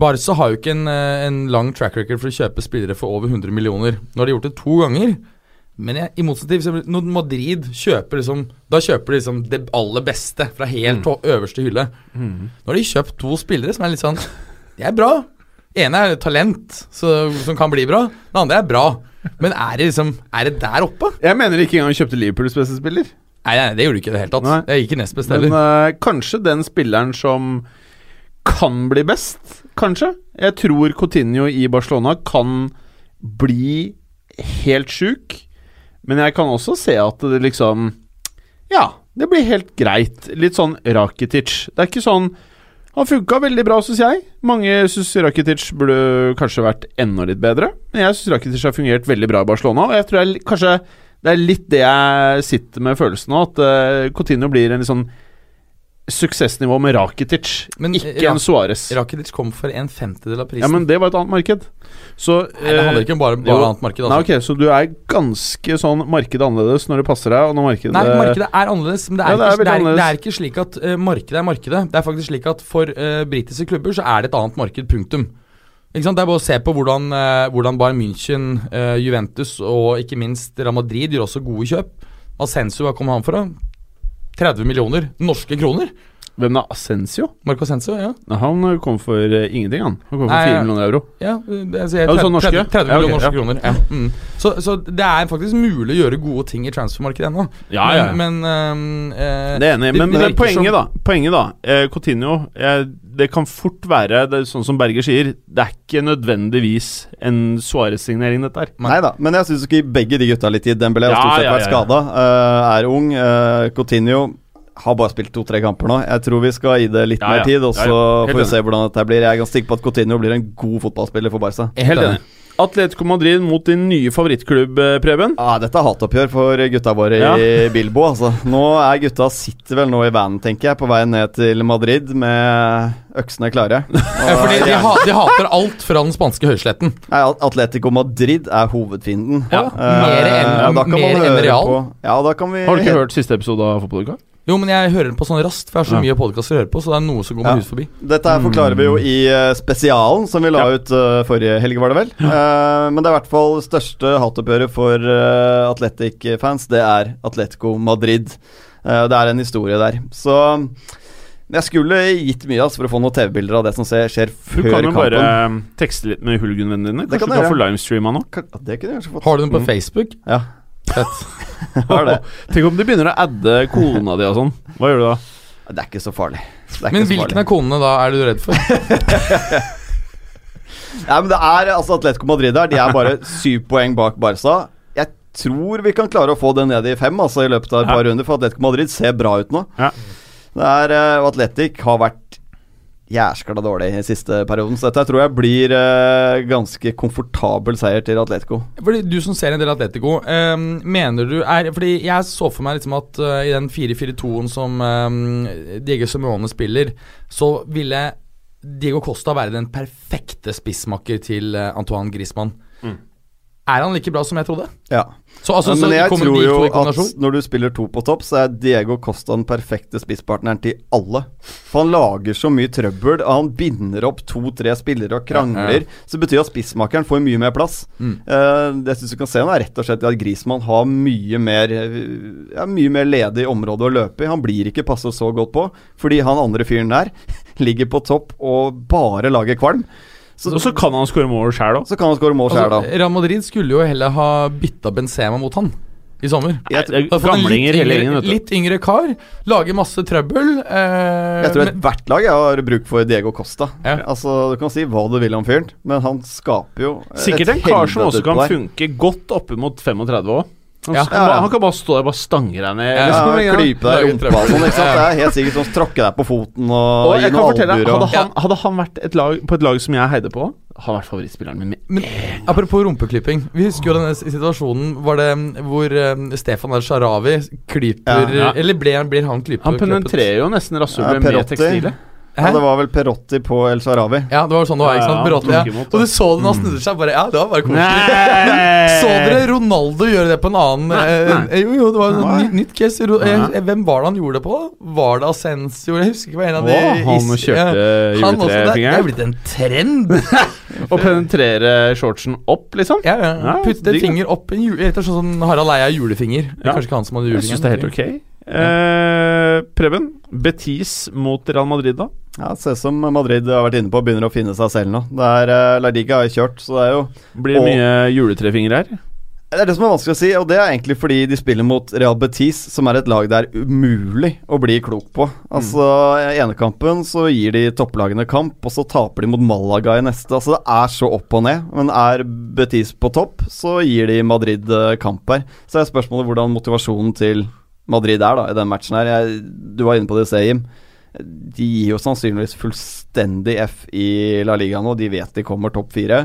Barca har jo ikke en, eh, en lang track record for å kjøpe spillere for over 100 millioner. Nå har de gjort det to ganger. Men jeg, i motsetning til når Madrid kjøper liksom Da kjøper de liksom det aller beste fra helt mm. øverste hylle. Nå har de kjøpt to spillere som er litt sånn Det er bra. ene er talent så, som kan bli bra. Den andre er bra. Men er det liksom Er det der oppe? Jeg mener ikke engang kjøpte Liverpools beste spiller. Nei, nei, det gjorde du ikke i det hele tatt. Nei. Det gikk ikke nest best Men heller. eh, kanskje den spilleren som kan bli best, kanskje. Jeg tror Coutinho i Barcelona kan bli helt sjuk. Men jeg kan også se at det liksom Ja, det blir helt greit. Litt sånn Rakitic. Det er ikke sånn Han funka veldig bra, syns jeg. Mange syns Rakitic burde kanskje vært enda litt bedre. Men jeg syns Rakitic har fungert veldig bra i Barcelona, og jeg tror jeg, kanskje det er litt det jeg sitter med følelsen av, at uh, Coutinho blir en litt sånn suksessnivå med Rakitic, Men, ikke Ra- en Suárez. Rakitic kom for en femtedel av prisen. Ja, men det var et annet marked. Så Nei, det handler ikke om bare, bare jo. annet marked. Nei, Altså. ok, Så du er ganske sånn markedet annerledes når det passer deg, og når markedet Nei, markedet er annerledes, men det er, Ja, det er ikke, det er, det er ikke slik at uh, markedet er markedet. Det er faktisk slik at for uh, britiske klubber så er det et annet marked, punktum. Ikke sant? Det er bare å se på hvordan, uh, hvordan Bayern München, eh, Juventus og ikke minst Real Madrid gjør også gode kjøp. Ascenso, hva kom han for? da? 30 millioner norske kroner? Hvem er Ascencio? Marco Ascenso, ja. Han kom for eh, ingenting, han. Han kom for Nei, 4 millioner euro. Ja, det jeg, Ja, sånn norske? 30, 30 Ja, okay, millioner norske ja. kroner. Ja. Mm. Så, så det er faktisk mulig å gjøre gode ting i transfermarkedet ennå. Ja, ja. Men, men eh, Det er enig, men, det men poenget, som- da. Poenget da eh, Coutinho eh, Det kan fort være, det er sånn som Berger sier, det er ikke nødvendigvis en Suárez-signering, dette her. Nei da, men jeg syns ikke begge de gutta litt tid. Dembélé har Ja, stort sett vært ja, ja. skada, er ung. Uh, Coutinho har bare spilt to-tre kamper nå. Jeg tror vi skal gi det litt Ja, mer ja. tid, og så får vi se hvordan dette blir. Jeg er ganske sikker på at Coutinho blir en god fotballspiller for Barca. Helt enig. Atletico Madrid mot din nye favorittklubb, eh, Preben. Ja, dette er hatoppgjør for gutta våre Ja. i Bilbo. Altså. Nå er gutta sitter vel nå i vanen, tenker jeg, på vei ned til Madrid med øksene klare. Ja, fordi de, ha, de hater alt fra den spanske høysletten. Ja, Atletico Madrid er hovedfienden. Ja, Eh, mer enn- høre Real. På, ja, da kan vi Har du ikke hørt siste episode av Fotballuka? Jo, men jeg hører den på sånn raskt, for jeg har så Ja. mye podkaster å høre på, så det er noe som går Ja. hus forbi. Dette her forklarer vi jo i eh, spesialen som vi la Ja. ut eh, forrige helg, var det vel. Uh, men det er i hvert fall største hatoppgjøret for uh, Atletic-fans. Det er Atletico Madrid. Uh, det er en historie der. Så jeg skulle gitt mye altså, for å få noen TV-bilder av det som skjer, skjer Du kan jo kampen. bare tekste litt med hooliganvennene dine. Det Kanskje kan du kan få livestreama nå? Kan- Det kunne jeg kanskje fått. Har du den på Mm. Facebook? Ja. Tenk om du begynner å adde kona di og sånn. Hva gjør du da? Det er ikke så farlig. Det er Men ikke så hvilken farlig. av konene da er du redd for? Nei, men det er altså Atletico Madrid her. De er bare syv poeng bak Barca. Jeg tror vi kan klare å få det ned i fem altså i løpet av et Ja. par runder, for Atletico Madrid ser bra ut nå. Ja. Det er, uh, Atletic har vært jæskla dårlig i siste perioden, så dette tror jeg blir eh, ganske komfortabel seier til Atletico. Fordi Du som ser en del Atletico, eh, mener du er Fordi jeg så for meg liksom at uh, i den 4-4-2-en som ehm, Diego Simone spiller, så ville Diego Costa være den perfekte spissmakker til uh, Antoine Griezmann. Er han like bra som jeg trodde? Ja. Så, altså, men så jeg tror jo at når du spiller to på topp, så er Diego Costa den perfekte spisspartneren til alle. For han lager så mye trøbbel, og han binder opp to-tre spillere og krangler. Ja, Så det betyr at spissmakeren får mye mer plass. Mm. Uh, det syns du kan se nå, er rett og slett at Grismann har mye mer eh, ja, Mye mer ledig område å løpe i. Han blir ikke passet så godt på, fordi han andre fyren der ligger på topp og bare lager kvalm. Så, Og så kan han skåre mål sjæl òg. så kan han score mål sjøl, Altså. Real Madrid skulle jo heller ha bytta Benzema mot han. i sommer. Jeg, Gamlinger litt hele yngre, gjengen, litt yngre kar. Lager masse trøbbel. Eh, jeg tror ethvert lag jeg har bruk for Diego Costa. Ja. Altså, Du kan si hva du vil om fyren, men han skaper jo Sikkert en kar som også kan der. funke godt oppimot 35 òg. Han, Ja. han, Ja, ja. han kan bare stå der og stange deg ned. Ja, liksom, Ja, klype deg i rumpa sånn, ikke sant. Det er helt sikkert sånn tråkke deg på foten og, Og gi noen albuer hadde hadde han vært et lag, på et lag som jeg heide på, hadde han vært favorittspilleren min. Men apropos rumpeklyping. Vi husker jo denne situasjonen Var det mm, hvor um, Stefan El Sharawi klyper. Eller ble, blir han klypet? Han penetrerer jo nesten rasshølet Ja, med tekstilet. Ja, det var vel Perotti på El Sarawi. Ja, det var sånn det var. ikke sant? Perotti, ja, Og du så det når han snudde seg. Bare, ja, det var bare koselig. Så dere Ronaldo gjøre det på en annen Nei, eh, Jo, jo, det var et nytt, nytt case. Ro- eh, Nei. Hvem var det han gjorde det på? Var det Ascensio? Jeg husker ikke hva en av de Å, han is- kjørte ja. Han også, det, det juletrefingeren. er blitt en trend. Og penetrere shortsen opp, liksom. Ja, ja. Ja, Putte digg, finger opp en jule... Rett og slett sånn Harald Eia julefinger. Det er Ja. Kanskje ikke han som hadde Jeg synes syns det er helt ok. Eh, Preben, Betis mot Real Madrid, da? Ja, Ser ut som Madrid har vært inne på begynner å finne seg selv nå. Det er uh, La Liga har kjørt, så det er jo Blir det mye juletrefingre her? Det er det som er vanskelig å si, og det er egentlig fordi de spiller mot Real Betis, som er et lag det er umulig å bli klok på. Altså, I ene kampen så gir de topplagene kamp, og så taper de mot Malaga i neste. Altså, Det er så opp og ned. Men er Betis på topp, så gir de Madrid eh, kamp her. Så er spørsmålet hvordan motivasjonen til Madrid er da i den matchen her. Jeg, du var inne på det, Seim. De gir jo sannsynligvis fullstendig F i La Liga nå. De vet de kommer topp fire.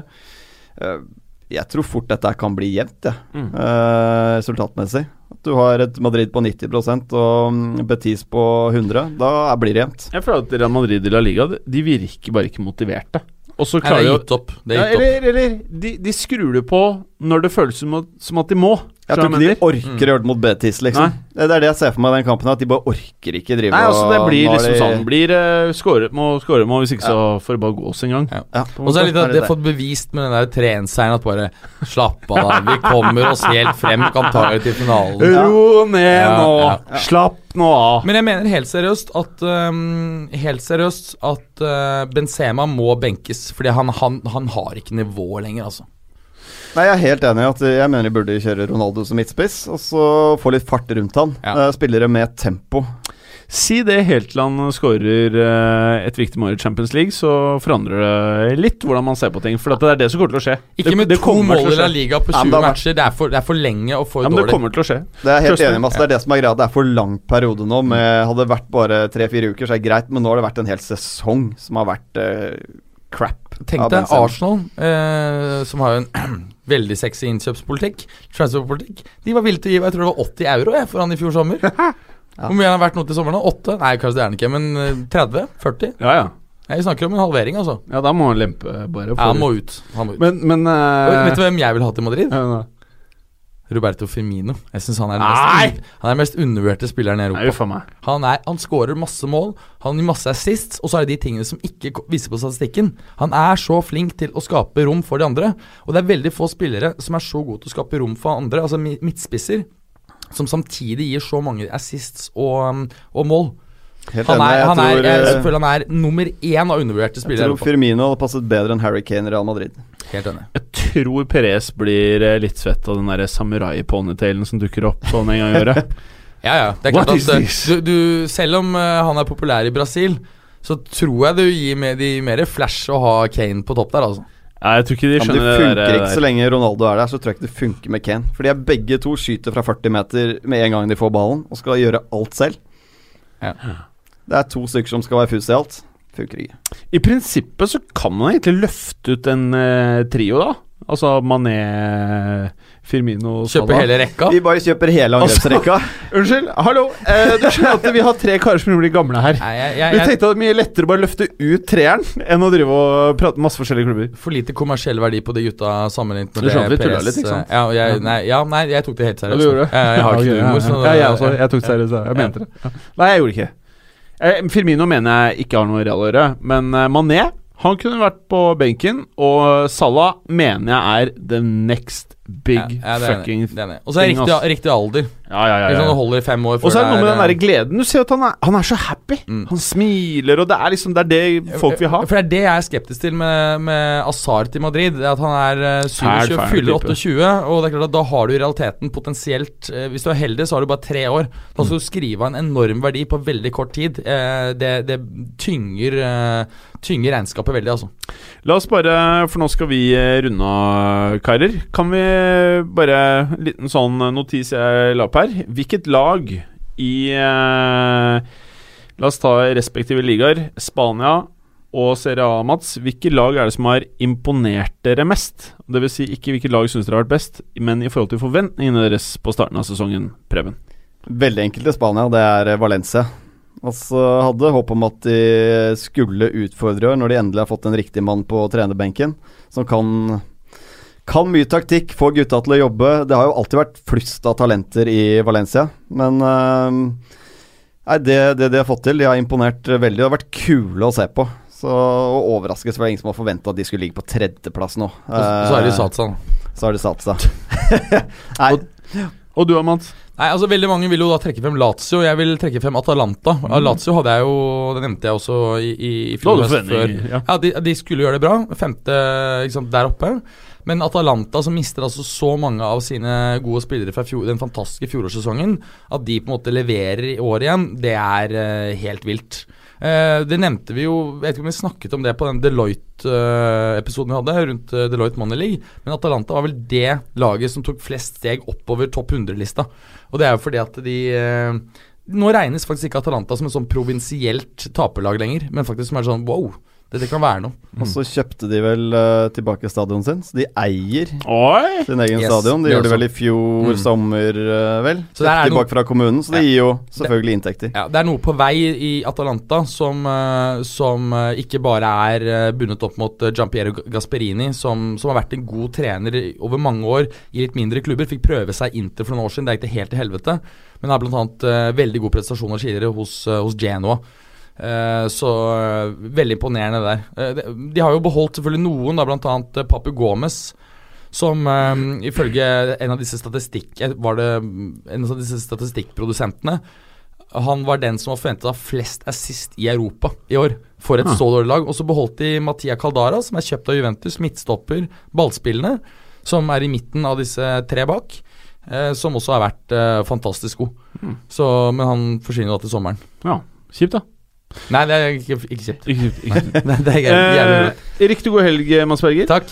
Eh, jeg tror fort dette kan bli jevnt, ja. Mm. uh, resultatmessig. At du har et Madrid på 90 og mm, Betis på 100. Da blir det jevnt. Jeg føler at Real Madrid i La Liga De virker bare ikke motiverte. Og så Nei, det klarer er de å gitt opp. Det er gitt opp. Eller, eller de, de skrur det på når det føles som at, som at de må. Jeg tror ikke de orker å gjøre det mot Betis, liksom. Det er det jeg ser for meg i den kampen, at de bare orker ikke drive Nei, altså det blir liksom de- sånn Blir uh, skåret må skåre må, hvis ikke så får det bare gå oss en gang. Ja. Ja, Og så er det litt at det de har fått bevist med den der 3-1-seieren at bare Slapp av, da. Vi kommer oss helt frem, kan ta det til finalen. Ro ned nå! ja. Slapp nå av. Men jeg mener helt seriøst at um, Helt seriøst at uh, Benzema må benkes. Fordi han, han, han har ikke nivå lenger, altså. Nei, Jeg er helt enig i at jeg mener de burde kjøre Ronaldo som midtspiss, og så få litt fart rundt han. Ja. Eh, spillere med tempo. Si det helt til han skårer eh, et viktig mål i Champions League, så forandrer det litt hvordan man ser på ting. For at det er det som kommer til å skje. Ikke det, med det to mål i La. Liga på Ja, 20 ja, matcher. Det er, for, det er for lenge og for Ja, men det kommer til å skje. Det er helt enig med. Altså, det er det som er greia. Det er for lang periode nå. Med, hadde det vært bare tre-fire uker, så er det greit, men nå har det vært en hel sesong som har vært eh, crap. Tenk deg Arsenal, eh, som har jo en veldig sexy innkjøpspolitikk, transferpolitikk. De var villige til å gi jeg tror det var 80 euro jeg, for han i fjor sommer. Hvor mye han har vært nå til sommeren? 8? Nei, kanskje det er han ikke, men eh, 30? 40? Ja, ja. Vi snakker om en halvering, altså. Ja, da må han lempe, bare. Ja, han må ut. Han må ut. Men, men eh, vet du hvem jeg vil ha til Madrid? ja. Roberto Firmino. Jeg synes han er den mest, han er den mest undervurderte spilleren i Europa. Nei. Han, er, han scorer masse mål, han gir masse assists, og så er det de tingene som ikke viser på statistikken. Han er så flink til å skape rom for de andre, og det er veldig få spillere som er så gode til å skape rom for andre, altså midtspisser, som samtidig gir så mange assists og, um, og mål. Helt Han enig. er, Jeg han er, tror, jeg eh, føler han er nummer én av undervurderte spillere. Jeg tror Firmino hadde passet bedre enn Harry Kane i Real Madrid. Helt enig. Jeg tror Perez blir eh, litt svett av den samurai-ponytailen som dukker opp sånn en gang i året. Ja, ja. Det er klart at eh, du, du, selv om eh, han er populær i Brasil, så tror jeg det gir mer, de mer flash å ha Kane på topp der, altså. Nei, jeg tror ikke de Ja, men det funker det, ikke så lenge Ronaldo er der, så tror jeg ikke det funker med Kane. For de er begge to skyter fra 40 meter med en gang de får ballen, og skal gjøre alt selv. Ja. Det er to stykker som skal være fus i alt. Funker ikke. I prinsippet så kan man egentlig løfte ut en eh, trio, da. Altså Mané, Firmino Kjøpe Salah. hele rekka. Vi bare kjøper hele angrepsrekka. Unnskyld, hallo! Eh, du skjønner at vi har tre karer som blir gamle her. Nei, jeg, jeg, vi tenkte at det er mye lettere å bare løfte ut treeren enn å drive og prate masse forskjellige klubber. for lite kommersiell verdi på de gutta sammenlignet med det PS, litt, ikke sant? Ja, jeg, nei, ja, nei, jeg tok det helt seriøst. Ja, du gjorde det? Jeg, jeg har ikke humor, så ja. jeg også. Jeg tok det seriøst. Jeg mente det. Nei, jeg gjorde det ikke. Eh, Firmino mener jeg ikke har noe Real å gjøre, men eh, Mané han kunne vært på benken, og Salah mener jeg er the next big Ja, ja, fucking enig. Og så er riktig, riktig alder. Ja, ja, ja, Liksom, ja. det holder i fem år Og så er det noe med den eh, der gleden. Du ser at han er, han er så happy. Mm. Han smiler, og det er liksom Det er det folk vil ha. For det er det jeg er skeptisk til med, med Azar til Madrid. Det er At han er eh, 27, Fæl, fæl fyller 28. Og det er klart at da har du i realiteten potensielt eh, Hvis du er heldig, så har du bare tre år. Da skal du skrive av en enorm verdi på veldig kort tid. Eh, Det, det tynger, eh, tynger regnskapet veldig, altså. La oss bare, for nå skal vi eh, runde av, karer. Kan vi bare En liten sånn notis jeg la opp her. Hvilket lag i eh, La oss ta respektive ligaer. Spania og Serie A, Mats. Hvilke lag er det som har imponert dere mest? Vil si ikke hvilket lag syns dere har vært best, men i forhold til forventningene deres på starten av sesongen, Preben. Veldig enkelt i Spania, det er eh, Valencia. Altså, hadde håp om at de skulle utfordre når de endelig har fått en riktig mann på trenerbenken, som kan kan mye taktikk, få gutta til å jobbe. Det har jo alltid vært flust av talenter i Valencia, men uh, Nei, det, det de har fått til, de har imponert veldig. Det har vært kule å se på. Så, og overraskes var det ingen som har forventa at de skulle ligge på tredjeplass nå. Og så er det Eh, Satsa. så har de satsa. Nei, Og du, Mats? Nei, altså Veldig mange vil jo da trekke frem Lazio. Jeg vil trekke frem Atalanta. Ja, Lazio hadde jeg jo Det nevnte jeg også i, i, i før. ja. Ja, de, de skulle gjøre det bra. Femte sant, der oppe. Men Atalanta, som mister altså så mange av sine gode spillere fra fjor, den fantastiske fjorårssesongen, at de på en måte leverer i år igjen, det er uh, helt vilt. Eh, det nevnte vi jo Jeg vet ikke om vi snakket om det på den Deloitte-episoden vi hadde, rundt eh, Deloitte Money League, men Atalanta var vel det laget som tok flest steg oppover topp 100-lista. Og det er jo fordi at de eh, Nå regnes faktisk ikke Atalanta som et sånn provinsielt taperlag lenger, men faktisk som er sånn wow, dette kan være noe. Og så kjøpte de vel uh, tilbake stadionet sin, så de eier Oi! sin egen Yes, stadion. De det gjorde det vel i fjor Mm. sommer, uh, vel. Så er Kjøpte noe- tilbake fra kommunen, så det gir jo selvfølgelig inntekter. Ja, Det er noe på vei i Atalanta som, uh, som ikke bare er bundet opp mot uh, Giampiero Gasperini, som, som har vært en god trener over mange år i litt mindre klubber. Fikk prøve seg Inter for noen år siden, det er ikke helt til helvete. Men har bl.a. Uh, veldig gode prestasjoner tidligere hos, hos Genoa. Eh, så eh, veldig imponerende der. Eh, de, har jo beholdt selvfølgelig noen, da bl.a. Papu Gomez. Som ifølge en av disse statistikk... Var det mm, en av disse statistikkprodusentene han var den som var forventet av flest assist i Europa i år. For et så dårlig lag. Og så beholdt de Matia Caldara, som er kjøpt av Juventus, midtstopper, ballspillende, som er i midten av disse tre bak. Eh, som også har vært eh, fantastisk god. Mm. Så, men han forsvinner da til sommeren. Ja, kjipt, da. Nei, det er ikke, ikke kjipt. Ikke, ikke. Nei, det er jævlig, jævlig bra. Eh, riktig god helg, Mads Berger. Takk.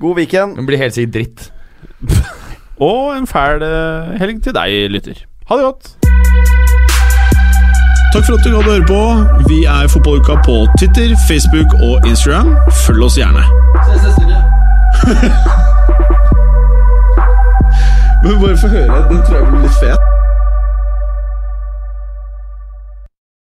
God weekend. Det blir helt sikkert dritt. Og en fæl eh, helg til deg, lytter. Ha det godt. Takk for at du gadd å høre på. Vi er Fotballuka på Twitter, Facebook og Instagram. Følg oss gjerne. Men bare få høre. Den tror jeg blir litt fet.